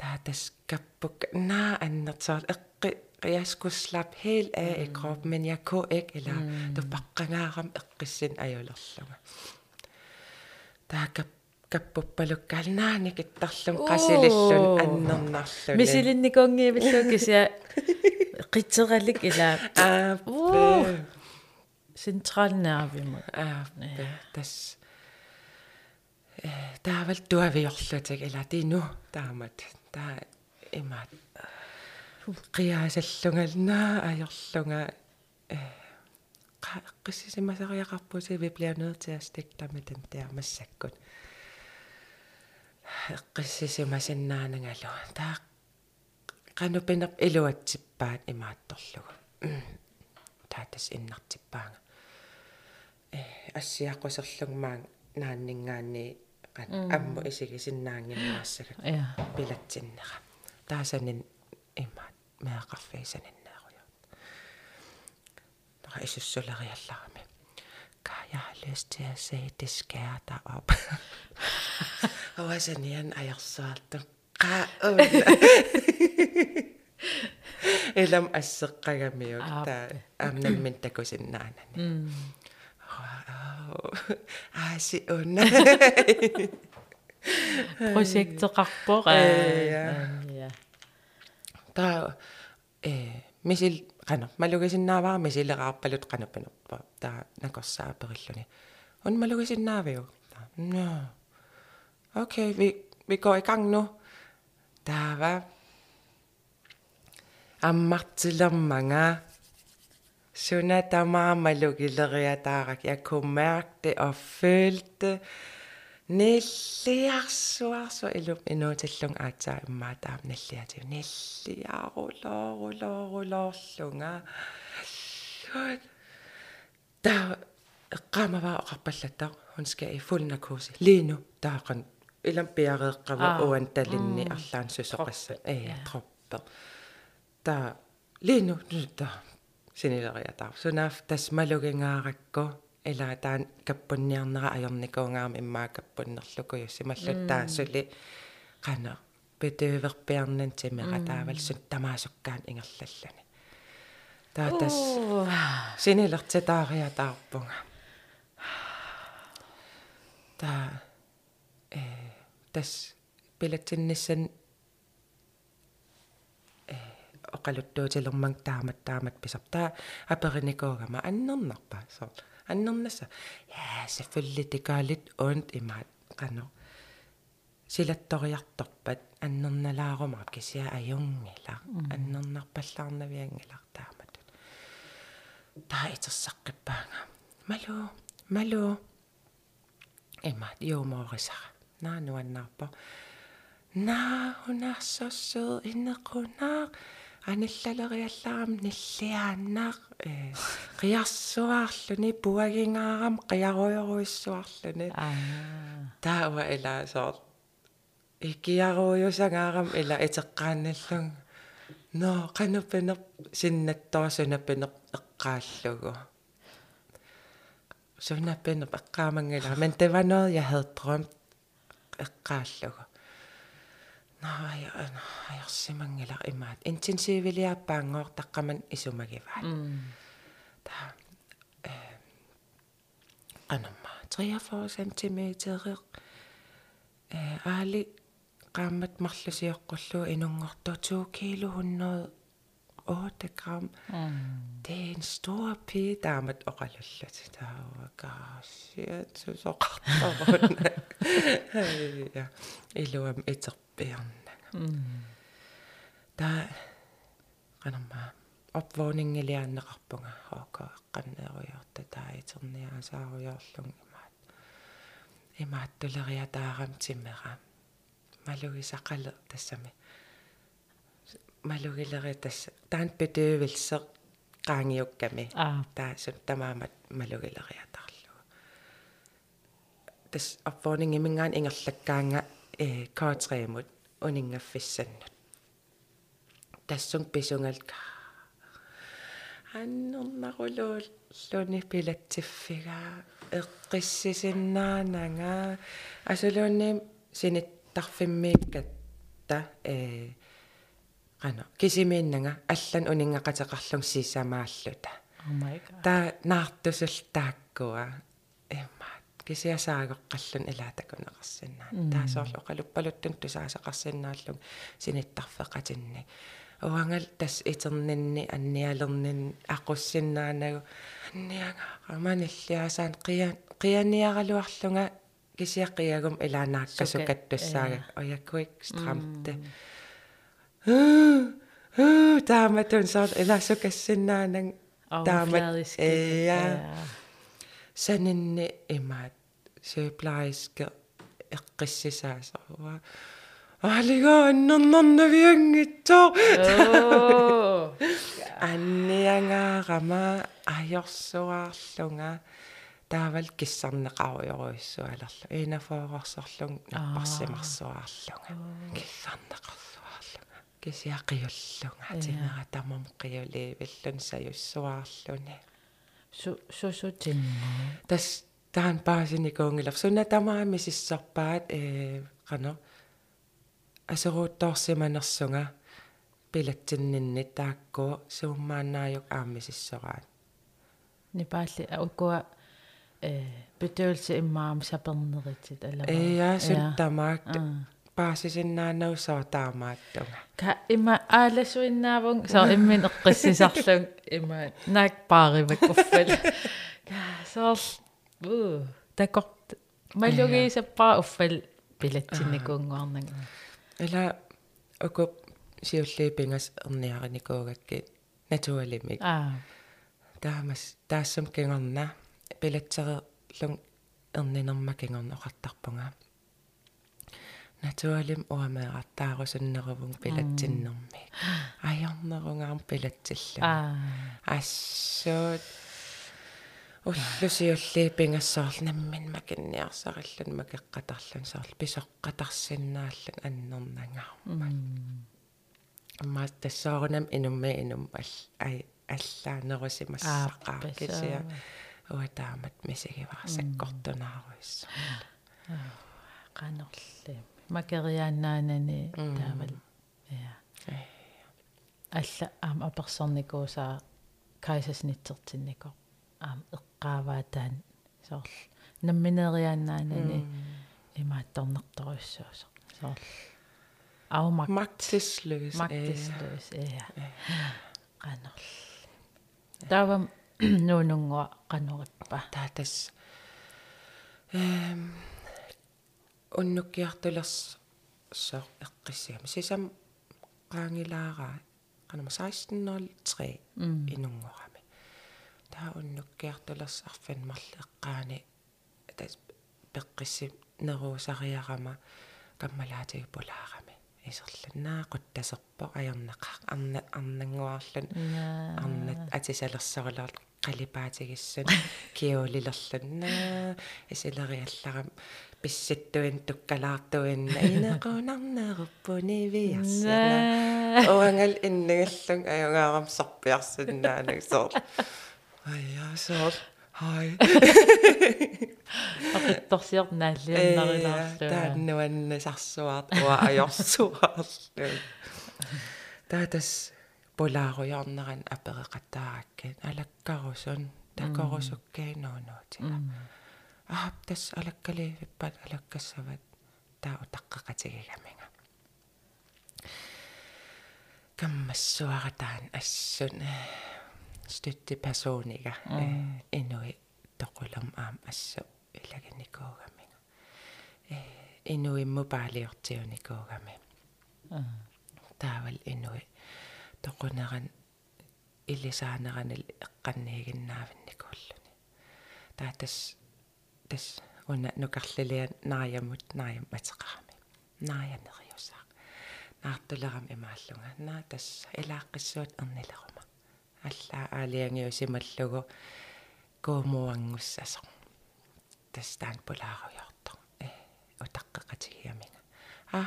таатас каппук наа аннерсаар эққи qiaskuslap helt af i kroppen, men jeg kunne ikke, eller mm. du bakkangaaram каппуппалуккалнаани киттарлун qasилиллун аннернарлун мисилинниконгиивиллуукися qitseralik ila аа централнервимут аа тас э таавал туавиорлутик ила тину таамат таа имаат qiaasallungalnaa ajorlunga э qissisimasariaqarpusi vi bliver nødt til at stikke dig med den der massakkut qissisimasinnaanangalu taa qanupinerp iluatsippaat imaattorlugu. Taatas innartippaanga э ассиаққусерлугмаан нааннингаани qan амму исигисиннаангиннаассага пилатсиннера таасанин имаат меақарфисаниннеруйо тара исуссулериалларами kan jeg har lyst til at se det skære dig op. (laughs) Og (laughs) så nian ajersaaltu qaa'una elam asseqqagamiuk ta amnammin takusinnaanani aasi unna projekteqarpora ja. ta э мисил qana malugisinnaavaa misileqarpalut qanapanerpa ta nakorsaaperilluni un malugisinnaavio no. Okay vi vi går i gang nu taava. Ammartilermanga suna tamaa malugileriataarak jeg kunne mærke det og følte det ниллиарсуарсу илум инуутиллун аатсаа иммаатаам наллиатив ниллиарулоорулоорулоорлунга та эққамава оқарпаллата hun skal i fuld narkose lige nu таақан илам пиареэққава уанталинни арлаан сусоқасса э троппер та lige nu та синилериатаа сунаaf тасмалугингааракко ила таан каппунниарнера ajornikuungaam иммаа каппуннерлуку юссималлуттаассули qana. Петөөверпиарнан тимера таавалсут тамаасуккаан ингерллаллани таатас синилертитаариатаарпунга та э тас пилатсинниссан э оқалуттуутилэрман таамат таамат писартаа апериникоогама аннернарпа соор аннернаса я selvfølgelig det gør lidt ondt i mig qano силатториарторпат аннерналаарумар кисиа аюнгила. Аннернарпаллаарнавиангилар таамат таа итерсаққиппаага малу малу. Эмат юумоорисара. Наануаннаарпа наа унаарсоссуу иннеқунаа аналлалериаллаарам ниллиааннаа э қиарсуаарлүни пуагингаарам қиаруйоруиссуарлүни таава элаасоор икиаруйусангаарам ила итеққаанналлун но канупенер синнатторсунапенер эққааллугу. Сунапенер эққаамангала men det var noget jeg havde drømt эққааллугу наая аярсимангала имаат интенсивилиаппаангоор таққаман исумагиваат та э анамма. 43 см э аали qaammat marlusiоqqullu inuнгortu 2 kilo 108 gram det er en stor pige daamat oqalullut taavaga shit så soqartarun ja iluam iterpiarnanga ta qanamma opvåningilianneqarpunga hooka eqqanneeruyorta taiterniaasaaruyorlung imaat imaat tuleriataaram timera малугисақале тассами малугилери тасса таан петøvelser qaangiukkami taasut tamaamат малугилериатарлугу тас опворнинг имингаан ингерлаккаанга э каатреемут унингаффиссаннут. Тассун писунгалка аннернарулуул луни пилатсиффигаа эққиссисиннаанага асулуунни синит тарфиммииккатта э qano kisimiinnanga allan uninngaqateqarlung siisamaалluta oh my god. Ta taakkuа эммаат кисиасаагоққаллун илаатакунеқарсинаа таасоорлу оқалуппалуттун тусаасеқарсинааллуг синиттарфеқатинни уангал тас итернинни анниалернин ақуссиннаанагу анниага маниллиасаан қия қияниаралуарлунга кисиаққиагум илаанааккасукаттуссаага ояккуик страмте тааматун соор илаасукассиннаанан таамат я санинни имаат сюплайске эққиссисаасаруа алига аннернернавиангиттоо анниангаарама ajorsuaarlunga таавал киссарнеқаруйоруиссуалерлу инафоорорсорлун наппарсимарсуаарлунга киссарнеқарлуаарлунга кисиақиуллунга тимера тамам қиулиивиллун саюссуаарлуни су сусутиннаа тас таан паасиникуунгилар суна тамаами сиссарпаат э қано асеруутторсиманерсунга пилатсиннинни тааккуу сууммаанааюк аамисиссораат нипаалли аукуа э бетøvelse иммаам сапернеритит алама э я суттамаак паасисиннаанау соо таамааттунга ка има ааласуиннаавун соо иммин эққиссисарлун има наак паариваккуффал ка соо у такорт малугисаппаа уффал пилатсинникуунгуарнага эла око сиуллиипингас эрниариникуугакки натуалимик аа таамас таассам кингорна пилатсерерлун эрнинерма кингорноқартарпунга натуалим уамеэртаарусуннерувун пилатсиннэрми аярнерунгаам пилатсиллу аа ассуут уллусиуллии пингассоорл наммин макинниарсариллун макеққатарлун саарл писоққатарсинааллун аннернангаарма амма тассаарунам инумми инум ал ай аллаанерусимассақаа кисиа уатаамат мисигиварсаккортунааруисса qanорли макериааннаанани таавал. Я алла аам аперсорникуусаа кайсаснитсертиннико аам эққааваатаан соорлу намминериааннаанани имаатторнерторуссуусо соорлу Afmagt. (clears throat) Magtesløs. Magtesløs, ja. Qanerl. Tavam nuunungua qanuritpa. Taatas эм уннуккиартулерс соо эққиссиама сисам qaangilaaraa qanama 1603 инунгорами таа уннуккиартулерс арфанмарли эққаани тас пеққисси неруусариарама каммалаатиги пулаарами исерланнаа quttaserpo ajorneqa arna arnanguarlun arnat atisалерсарулаар qalipaatigissун kiulilерлуннаа исилериалларам писситтуин туккалаартуинна (laughs) инеқунарнеруппуни виарсана оангал иннегаллун аюнгаарам сорпиарсуннаанак соор ая соор хай. (laughs) Апитторсиорнааллианнарилаарлу. тааннуанна сарсуаат уа ajorsuaарлу таатас полааруйорнеран апереқаттаараккат алаккарусун такорусуккаинуунуутига аап тас алаккаливиппат алаккассават таа утаққақатигигаминга каммассуаратаан ассун стøtte personiga инуи тоқулам аам ассу илаганикуугаминга э инуимму паалиортиуникуугами таавал инуи тоқунеран илисаанеранил эққанниигиннаавинникууллуни. Таатас тас. Уна нукарлилиан нааямут нааям матеқарами нааянериусаа наартулерам имааллунга. Наа тасса илааққиссуут ернилерума аллаа аалиангиу сималлугу коомуангуссасо тастаан полааруйорто э утаққеқатигиаминга а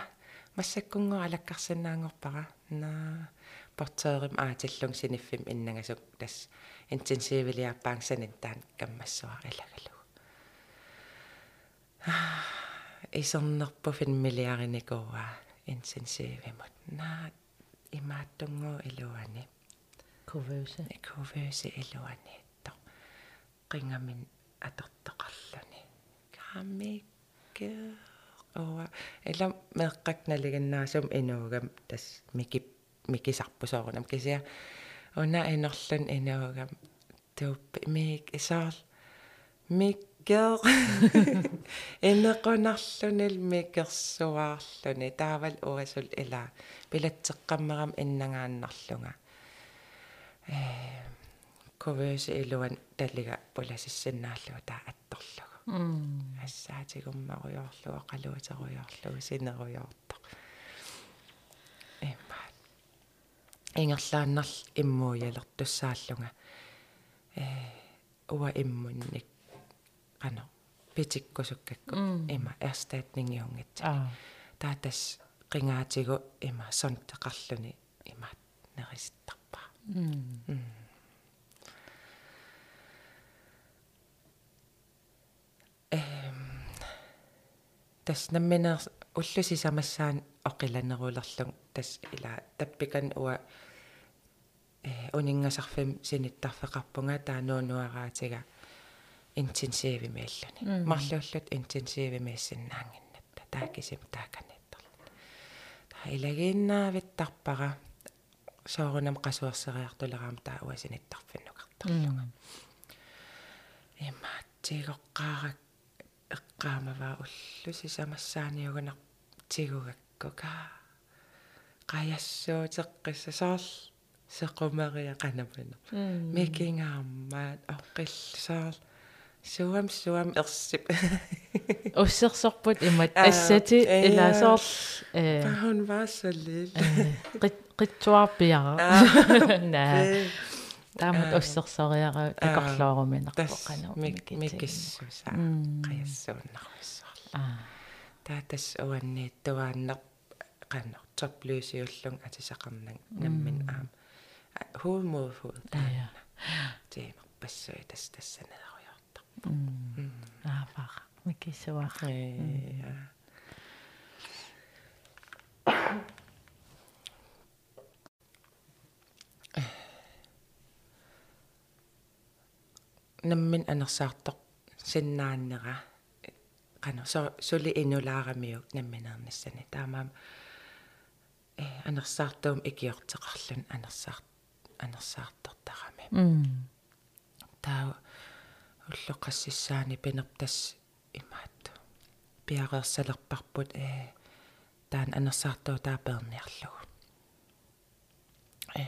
массаккунгу алаккарсинаангорпара. Наа портерим аатиллун синиффим иннагасук тас интенсивилиарпаангсанин таан каммассуар илагалу исернерпу финмилиариникуа интенсивимут наа имааттунгу илуани Kuvøse. кувөөси илуани то qingamin атортеқарлуни камикке ова эла меэққакналигиннаасум инуугам тас микип микисарпусоорунам кисиа уна инерлун инуугам туп мик исаал миккер энеқунарлунил (laughs) микерсуаарлуни таавал уасул ила пилатсеққаммерам иннагааннарлунга э ковөөс илуан таллига пуласиссиннаарлуга таа атторлугу ассаатигуммаруйоорлуга қалуатеруйоорлугу синеруйоорто эмма ингерлааннарл иммууялертуссааллунга э уа иммунник qano pitikkusukкакку има эрстаатнингиунгитсак таатас qingaatigu има сонтеқарлуни имаат нериситтарпа эм тас намминер уллуси самассаан оқиланерулерлун. Тас ила таппикан уа э унингасарфим синиттарфеқарпунга таануунуараатига интенсивимиаллуни марлууллут интенсивимиассиннаангиннатта таакисим тааканитторла таа илагииннаавиттарпара соорунам qasuerсериартулераама таа уасиниттарфиннукартарлуга имаатсигоққарак эққаамаваа уллуси самассааниугунар тигугаккука. Қаяссуутеққисса саарл сеқумерия қанамана микингаармаат оққиллсаарл суам суам ерсип уссерсорпут имат ассати илаасоор э паун васалил qittuarpiara (laughs) naa таамат уссерсориара такорлооруминарпо қано микиссуса. Қаяссууннарвиссаарла таатас уанниит туааннер қано топлюсиуллун атисақарнан наммин аам. Хуумууфуу таа. Тиимер пассуи тас тассанеруйорта аапара микиссуар э наммин анерсаартоq синнааннера qano so suli inulaaramиук намминерниссани таамаам э анерсаартуум икиортеқарлун анерсаар анерсаартортарами м таа уллоқассисаани пинертас имаат. Пиареерсалерпарпут э таан анерсаартуу тааперниарлугу э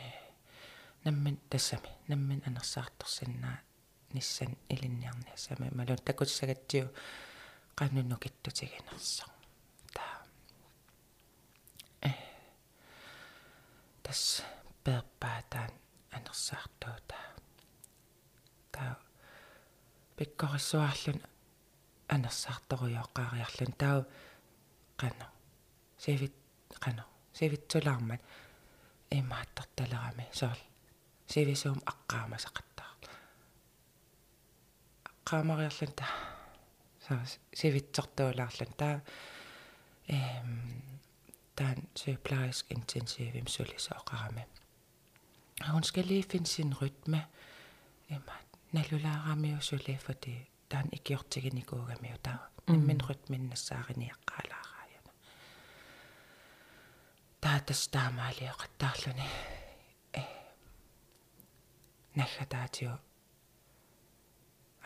наммин тассами наммин анерсаарторсиннаа ниссан илинниарниасами малун такуссагатсиу qannunnu kittutiginerso taa э тас перпаатаан анерсаартуута таа пиккорissуарлун анерсаарторуйоққаариарлун таа қано севит қано севитсулаармат имааттарталерами соол севисуум аққаамасақаттаа аққаамариарлун таа saa sivitsortuulaarlan taa эм таан sygeplejersk intensiv sulisooqarami hun skal lige finde sin rytme emma ikiortiginikuugamiu taa nimmin rytminnassaarini-eqqaalaaraajana taa tas taamaaliоqattaarluni э наггатаатиу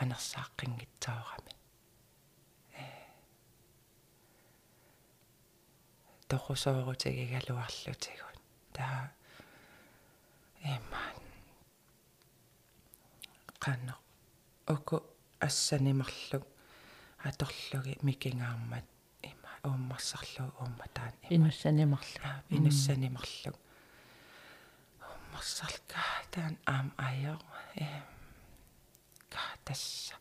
анерсааққингитсаорами toqusoorutigигалуарлутигун таа эммаан qanno оку ассанимарлуг аторлуги микингаармат има ууммарсарлу уумма таан инуссанимарлу инуссанимарлуг. Ууммарсарлка таан аам айо э катасса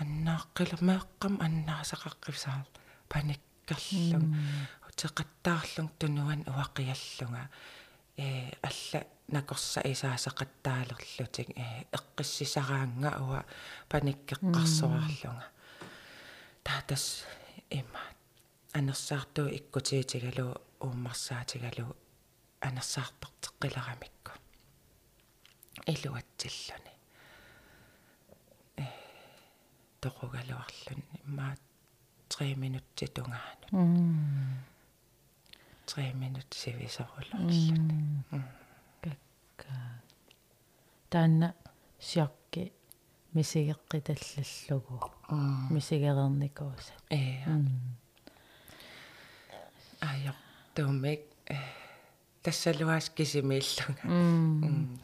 аннааққилер меэққам аннаасақаққивсаар паниккерлуг теқаттаарлун тунуан уақиаллунга. Э алла накорса исаасақаттаалерлутик э эққиссисараанга уа паниккеққарсуарлунга. Таатас има анерсаартуу иккутиитигалу ууммарсаатигалу анерсаартортеққилерамикку илуатсиллуни. Э тоқугалуарлун имаат 3 минутти тунгаанут 3 минут сивисорулерлун какка таанна сиарки мисигеққиталлаллугу мисигерерникууса э айо томек тассалуас кисимииллунга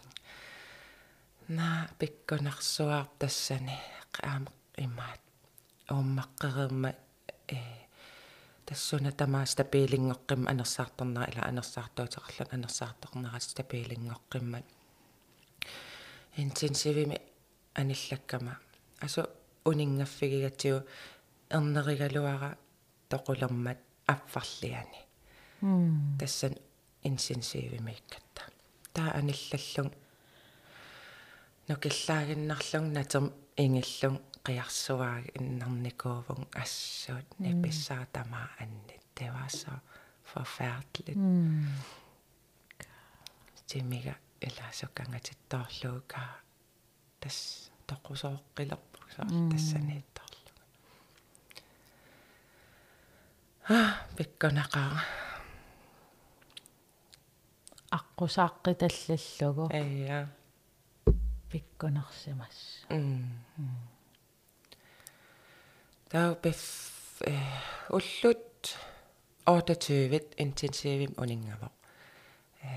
на пикконарсуар тассани аама имаат. Ууммаққерерма э тассуна тамаа стабилингоққим анерсаарторнера ила анерсаартуутеқарлун анерсаарторнера стабилингоққиммат интенсивими аниллаккама. Асу унингаффигигатсиу эрнеригалуара тоқулермат аффарлиани. Тассан интенсивимиккатта таа аниллаллун нукиллаагиннарлун натер ингиллун qiarsuaag innarnikuuvun assuut nippissaa tamaa annit det var så forfærdeligt timiga ila sukkangatittorluuka tas toqusooqqilerpu sa tassaniittorlu ah pikkonaqaa аққусааққиталлаллугу ая пиккунерсимас м таа беф уллут 28 интенсивим унингава э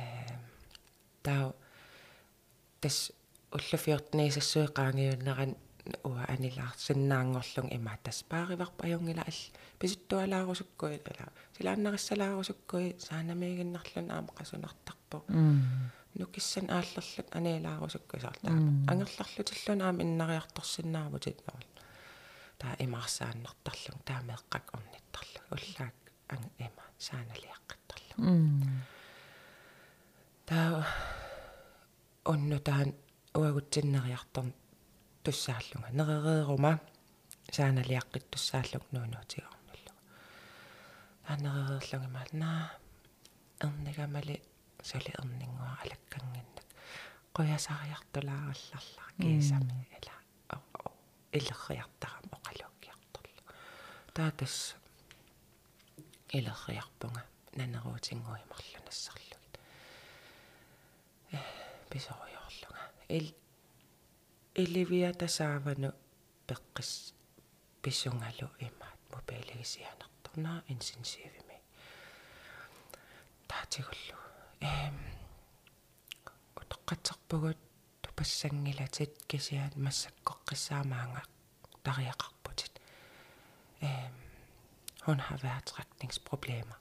таа тас уллуфиортнисассуи qaangiunneran уа анилаар синнаангорлун има тас паариварпа аюнгила ал писуттуалаарусуккуи ала силааннариссалаарусуккуи саанамигиннарлун аама qasунартарпо нукиссан ааллерлут анилаарусукку саартаа ангерларлутиллун аама иннариарторсиннаавутит норл таа имарсааннертарлун таамеэккак орниттарлу уллаак анг има сааналиаққиттарлу таа онну таан уагутсиннериарторн туссааллунга. Неререрuma сааналиаққиттуссааллук нуунуутигорнуллу таанеререрлугимаал наа эрнигамали сули эрнингуа алаккангиннак қуясариартулааралларлар кисами ила иллерриартарам таатас илерриарпунга нанеруутингуимарлуна тассарлугит э писориорлунга ил иливиа тасаавану пеққис писсунгалу имаат. Мобилигисианерторнаа инсенсивими. Таатигуллу. Эм утоққатсарпугут тупассангилатит кисиаат массаккоққиссаамаанга тариақарпутит эм hon har vejrtrækningsproblemer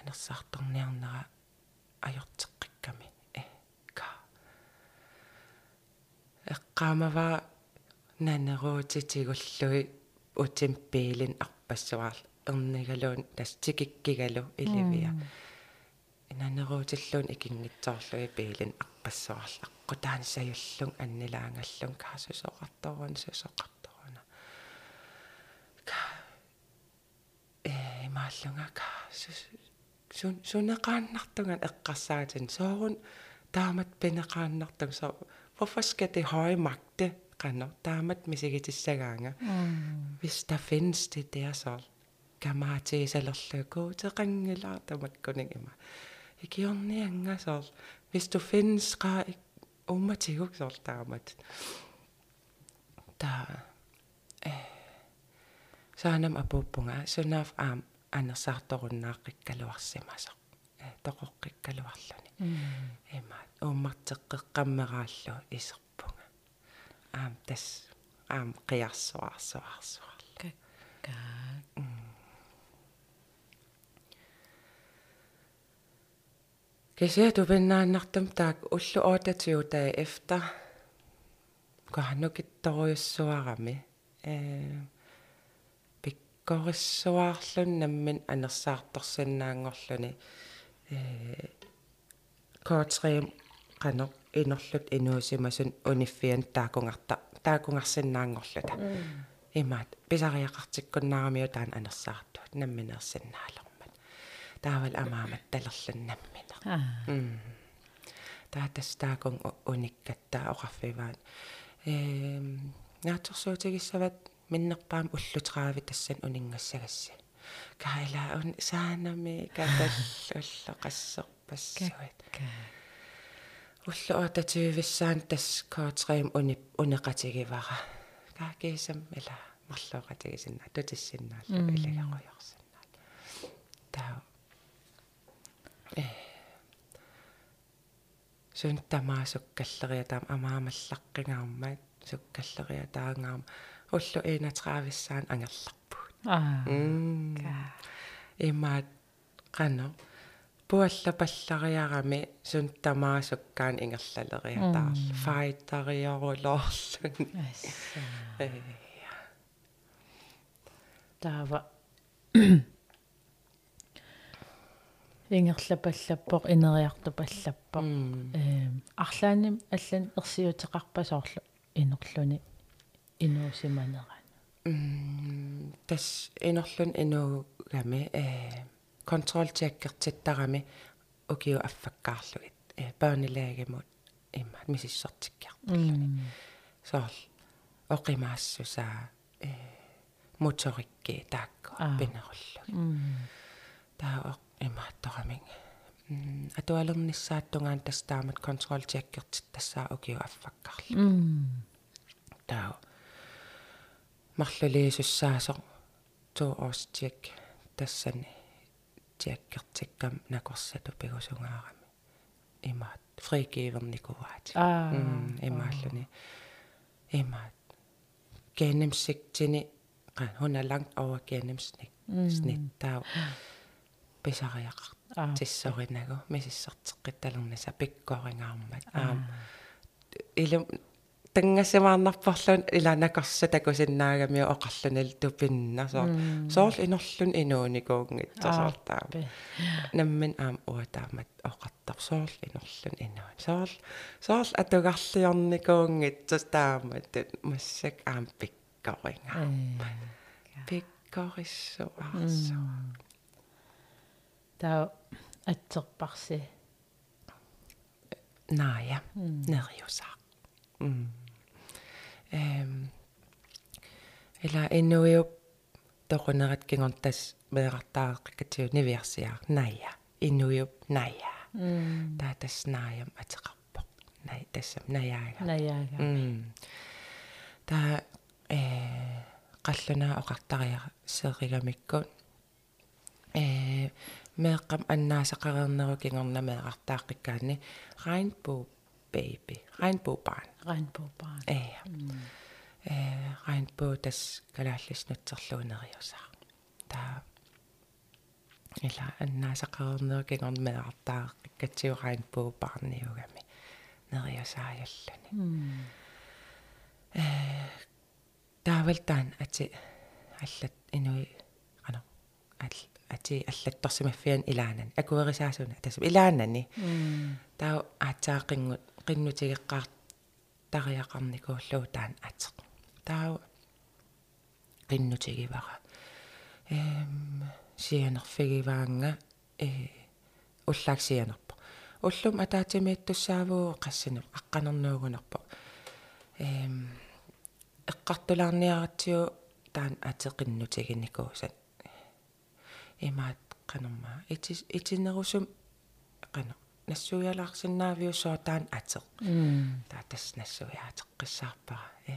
анерсаарторниарнера ajorteqqikkami э ка. Эққаамава нанеруутитигуллуи утимпиилин арпассуаар эрнигалуун тастикиккигалу иливиа нанеруутиллуун икингитсоорлуи пиилин арпассуарла аққутаани саюллун аннилаангаллун каасусоқарторун сусоқарторуна ка э мааллунга ка сун сунеқааннартуган эққарсаатин соорун таамат пинеқааннартуг со hvorfor skal det høje magte qanner taamat misigitissagaanga hvis der findes det der så kamatiisalerluku teqangilaa tamakkuning ima ikiornianga så hvis du findes qa ummatiguk så taamat ta eh saanam apuppunga sunaaf aam анерсаарторуннааққиккалуарсимасо э тоқоққиккалуарлуни. Има ууммартеққеққаммерааллу исерпунга. Аам тас аам қиарсуарсуарсуарла. Какка кисиа тупиннааннартум таак уллу оотатиу таа efter коханукитторуйуссуарами э korissuaarlun nammin anersaartarsannaangorluni ee kootreem qano inorlut inuusimasun uniffian taakungarta taakungarsinnaangorluta imaat mm. pisariaqartikkunnaaramiu taan anersaartuat namminersannaalermat taaval amaamat ah. talerlannammineq taatas taakun unikkattaa oqarfivaan ee naatorsuutigissavad миннерпаам уллутераави тассан унингассагасса каилаа саанами каталлулло qassерпассуит уллу отативиссаан тас коотрим уни унеқатигивара каакиисам ила марлуоқатигисинна тутиссиннааллу илагақуйорсиннаат таа э сун тамаасуккаллериатаам амаамаллаққингаармаат суккаллериатаангаарма уллу 31-виссаан ангерларпуут аа имаат qano pualla pallariarami sun tamaasukkaan ingerlaleriataarlu faittariorulorlun таава ингерлапаллаппоқ инериартупаллаппоқ эм арлааним аллан ерсиутеқарпасоорлу инерлүни инуусиманерана тас инерлун инуугами э контролтиаккертиттарами укиу аффаккаарлугит э баанилаагамут имма мисиссертиккиартуллуни соорл оқимаассусаа э моторикки таакка пинеруллуги таа имаатторамин атуалернissaаттунгаан тастаамат контролтиаккертит тассаа укиу аффаккарлу таа марлулиисуссаасо туу оостиак тассани тиаккертиккам накорсату пигусунгаарами имаат. Фригиверникуваати аа. Имааллуни имаат. Gennemsigtini qan hun er langt over gennemsnit snit tau pisariaqart tissorinagu misisserteqqittalernasa pikkoringaarmat aam ilum тангассамаарнарпарлун иланакорса такусиннаагами оқарлунал тупинна соо соорл инерлун инууникуунгитсасоортаа наммин аам уатаамат оқартар соорл инерлун инуун соорл соорл атугарлиорникуунгитсас таамат массак аам пиккоринга пиккориссуарсо таа атсерпарси наая нериусаа м эм эла инуиуп тоқунерат кингортас меэқартаагаққатиу нивиарсиаа ная инуиуп ная таа таснааям атеқарпо най тассам наяага наяага таа э қаллунаа оқартариа сеэригамиккут э меэққам аннаасақарернеру кингорнамеэқартааққиккаани regnbue baby. Regnbue barn. Regnbue barn. Э э regnbue тас калааллиснутсерлуунериусаа таа ила аннаасақарернеру кингорнамеэқартааққиккатсиу regnbue barniugami нериусаajallani э таавалтаан ати аллат инуи ано ал ати аллатторсимаффиан илаанан акуерисаасуна тасам илаанани таа аатсаақингут qinnutigеққар тариақарникууллуу таан атеқ таа qinnutigivara эм сианерфигиваанга э уллааксианерпо уллум атаатимиаттуссаавуу qassinu аққанернуугунерпо эм эққартулаарниаратсиу таан атеқиннутигиникуусат имаат канамма ити итинерусум кана нассуялаарсинаавиуссоо таан атеқ таа тас нассуяатеққиссаарпара э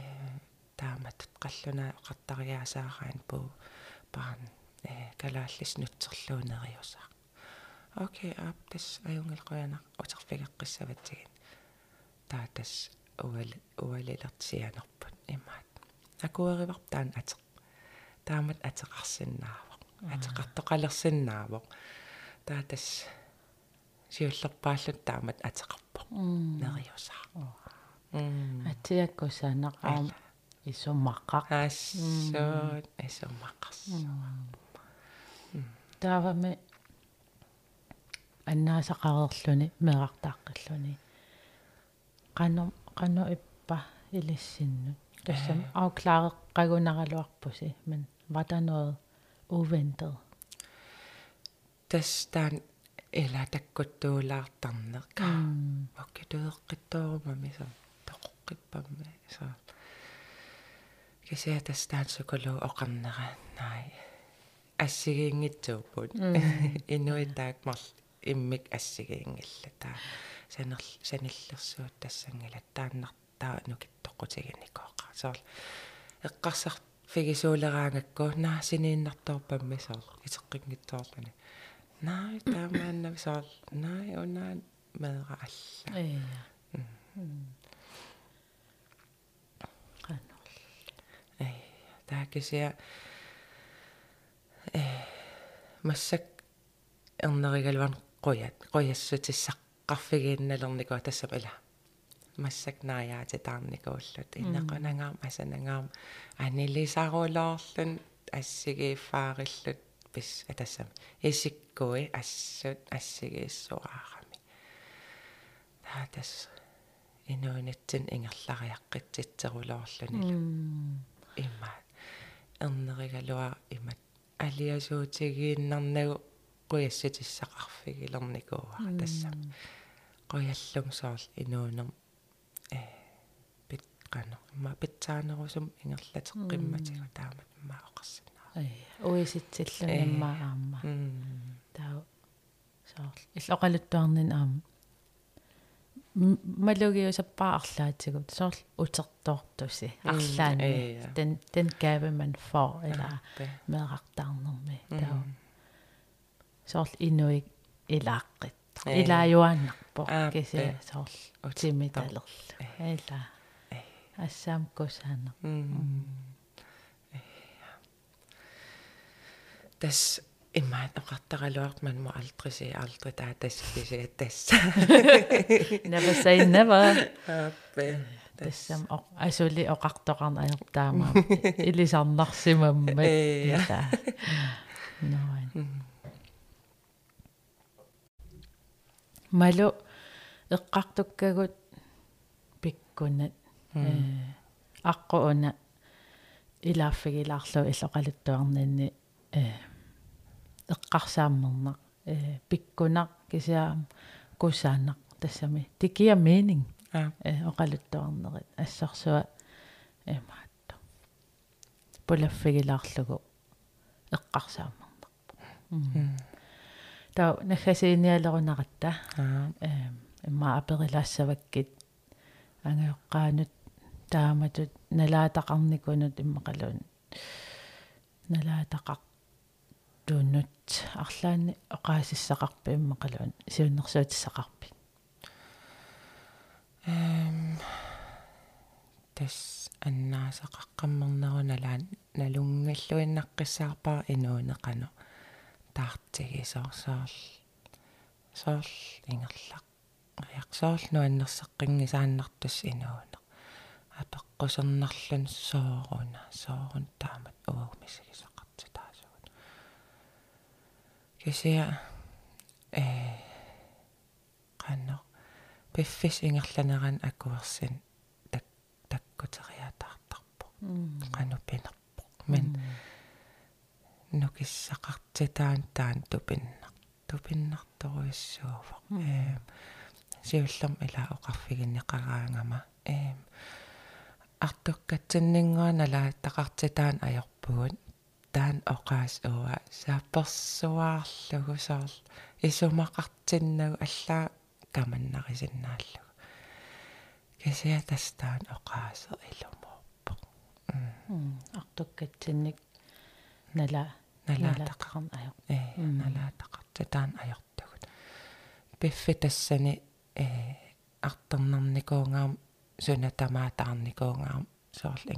таамат қаллуна қартариаасаараан пуу паан э калааллис нутсерлуунериусаа окей ап тас аюнгил қояна утерфигеққиссаватсигин таа тас уал уалилертсианерпут имаат. Акуеривар таан атеқ таамат атеқарсинаава атеқартоқалерсиннаавоқ таатас сиуллерпааллут таамат атеқарпо нериусаа атиаккусаанеқаам исуммаққақ ассуут исуммаққарс таавами аннаасақарерлүни меқартааққиллүни қано қано иппа илиссиннут. Тассам ауклаареққагунаралуарпуси men var der noget uventet. Tästään elä takkuttuulaartarneqa. Okki tueqqittoorumami sa toqqippamme sa. Oqarnera nai. Assigiingitsuuput. (laughs) Inuitaak mar immik assigiingilla taa. Sanerl sanillersuut tassangila taannartaa nukittoqutiginikooqa. Soor eqqarsart фигисуулераангакку наа синииннарторпамми соор итеққингитсоорлани наа таамаанна соор наа унаа маера алла э канол э таакисиа э массак эрнеригалван қоят қояссутиссаққарфигиинналерникуа тассам ила массак наяати таарникууллут иннеқунангаам асанангаам анилисарулоорлун ассигииффаариллут пис атассам исиккуи ассут ассигииссуаарами таатас. Инуунатсин ингерлариаққитситсерулоорлуни имма. Эрнеригалуа имат алиасуутигииннарнагу қуяссатиссақарфигилерникууа тассам qoyallum soorl inuunam qano imma pitsaanерусум ингерлатеққимматига таамат имма оқарсинаа ай уиситсиллун имма аама таа соор иллоқалуттуарнин аама малугиусаппаа арлаатигут соор утертоортуси арлаани den den gave man får eller meeqartaarnermi tao соор инуик илааққит. Илаажуааннарпо кися соор утимиталерлу ила. Ассаам кусаана тас имаат оқартаралуарт man må aldrig sige aldrig der er das kisi das never say never. Тассам о асули оқартоқарна аёртаама илисарнарсимамма ила ноин малу эққартуккагут пиккунат аққуна илааффигилаарлу иллоқалуттуарнинни э эққарсааммернақ э пиккунақ кисиаам кусаанақ тассами. Тикия mening э оқалуттуарнерит ассарсуа эмаатто пулаффигилаарлугу эққарсааммернақ таа наггасииниалерунақатта аа эм имма аперилаассаваккит ангеоққаанут тааматут налаатақарникунут иммақалуун. Налаатақар тууннут арлаани оқаасиссақарпи иммақалуун сиуннэрсуутиссақарпи эм тас аннаасақаққаммернеруналаан налунгаллуиннаққиссаарпаа инуунеқано. Таартиги соорсоорл соорл ингерлақ риақсоорл нуаннерсеққингисааннартус инуунеқ апеққусернарлун сооруна соорун таамат таасугут кисиа э қанно пиффис ингерланеран акуерсин так таккутериатаартарпо qanupinarpo men nukissaqartitaан taan tupinnar tupinnartoruissuuvaq ee siullerm ila oqarfiginneqaraangama ee артуккатсиннингуана тақартитаан ajorpugut таан оqaas уа саапперсуаарлугу соор исумақартиннагу аллаа каманнарисиннааллугу кисиа тастаан оqaасер илумоорпо артуккатсинник нала налаатақарн аяқ э налаатақартитаан ajortugut пиффи тассани э артернарникуунгаам суна тамаатаарникуунгаам соорл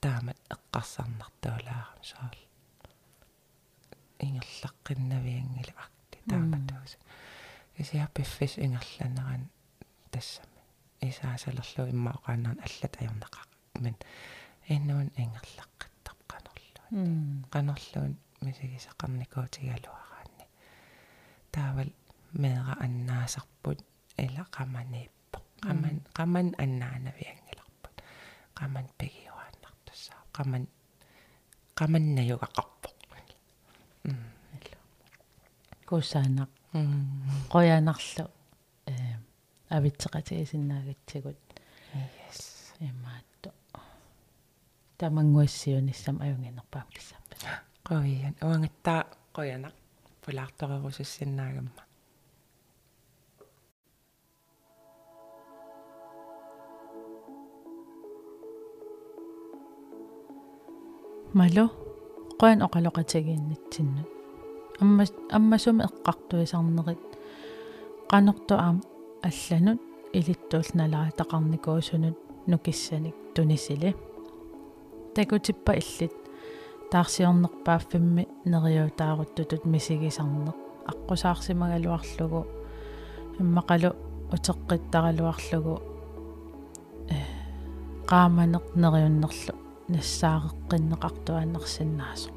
ингерлаққингисааннартассааллун таамат эққарсарнартуулаарам соорл ингерлаққиннавиангилу акти тааматуус кисиаппиффис ингерланеран тассами. Исаасалерлу иммаоқааннарн аллат аёрнеқақ мин иннуун ингерлаққиттар қанерлуун qanarluun мисигисақарникуутигалуараанни таавал меэра аннаасарпут ила qamaniippo qaman qaman аннаанавиангиларпут qaman пигиуааннартуссаа qaman qamannаюгақарпо кусаанақ qoyanarlu э авитсеқатигисиннаагатсигут yes. Имаатто тамангуассиунissam аюнгинерпаам киссаппа qoian уангаттаа qoyanaq пулаарторерусуссиннаагамма малу qoan oqaloqatagииннатсиннут амма аммасуми эққартуисарнерит qanорту аам алланут илиттуулналара тақарникуусунут нукиссаник тунисили такутиппа иллит. Таарсиорнерпааффимми нериутааруттутут мисигисарнеқ. Аққусаарсимагалуарлугу иммақалу утеққиттаралуарлугу. Э qaamaneq neriunnerlu нассаагеққиннеқартуаннерсиннаасо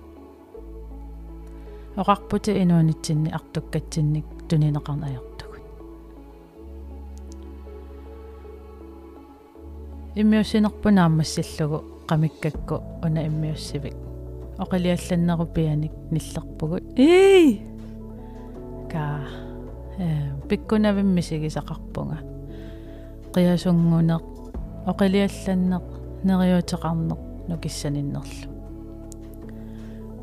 оқарпути инуунитсинни артуккатсинник тунинеқарна аёртугут иммиуссинерпунаамассиллугу qamikкакку уна иммиуссивик оқилиалланнерупианик ниллерпугут ии ка э пиккунавиммисигисақарпунга. Қиасунгунеқ оқилиалланнеқ нериутеқарнеқ нукиссаниннерлу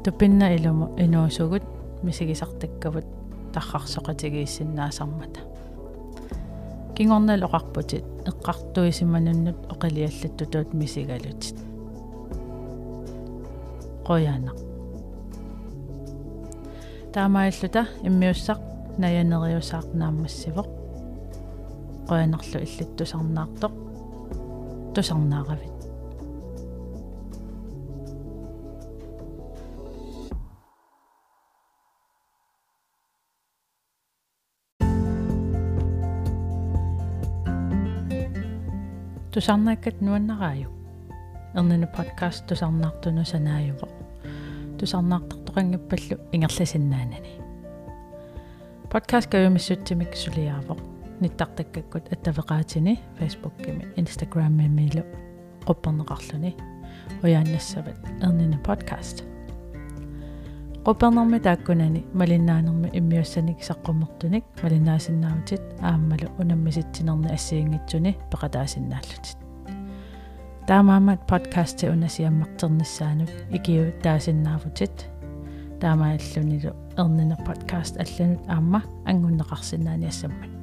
тупинна илуму инуусугут мисигисартаккавут таррарсоқатигииссиннаасармата кингорнал оқарпутит эққартуисимануннут оқилиаллаттутуут мисигалутит. Qoyaanaq таамааллута иммиуссақ наянериусаақнааммассивоқ qoyanarlu иллаттусарнаартоқ тусарнааравит тусарнааккат нуаннарааю эрнэна подкаст тусарнаартуну санааюво тусарнаартартоқангиппаллу ингерласиннаанани подкаст гавимиссутсимик сулиаавоқ ниттартаккаккут аттавеқаатини фейсбуккими инстаграммимилу qupperneqarluni uyaannassavат эрнэна подкаст quppernermi taakkunani малиннааnermi иммиуссаник саққуммертуник малиннаасиннаавтит ааммалу унаммиситсинерни ассиингитсуни пеқатаасиннааллутит таамаамат подкаст те унасиаммартернissaанут икиу таасиннаавутит. Таамааллунилу эрнина подкаст алланут. Аама ангуннеқарсинаани ассаммат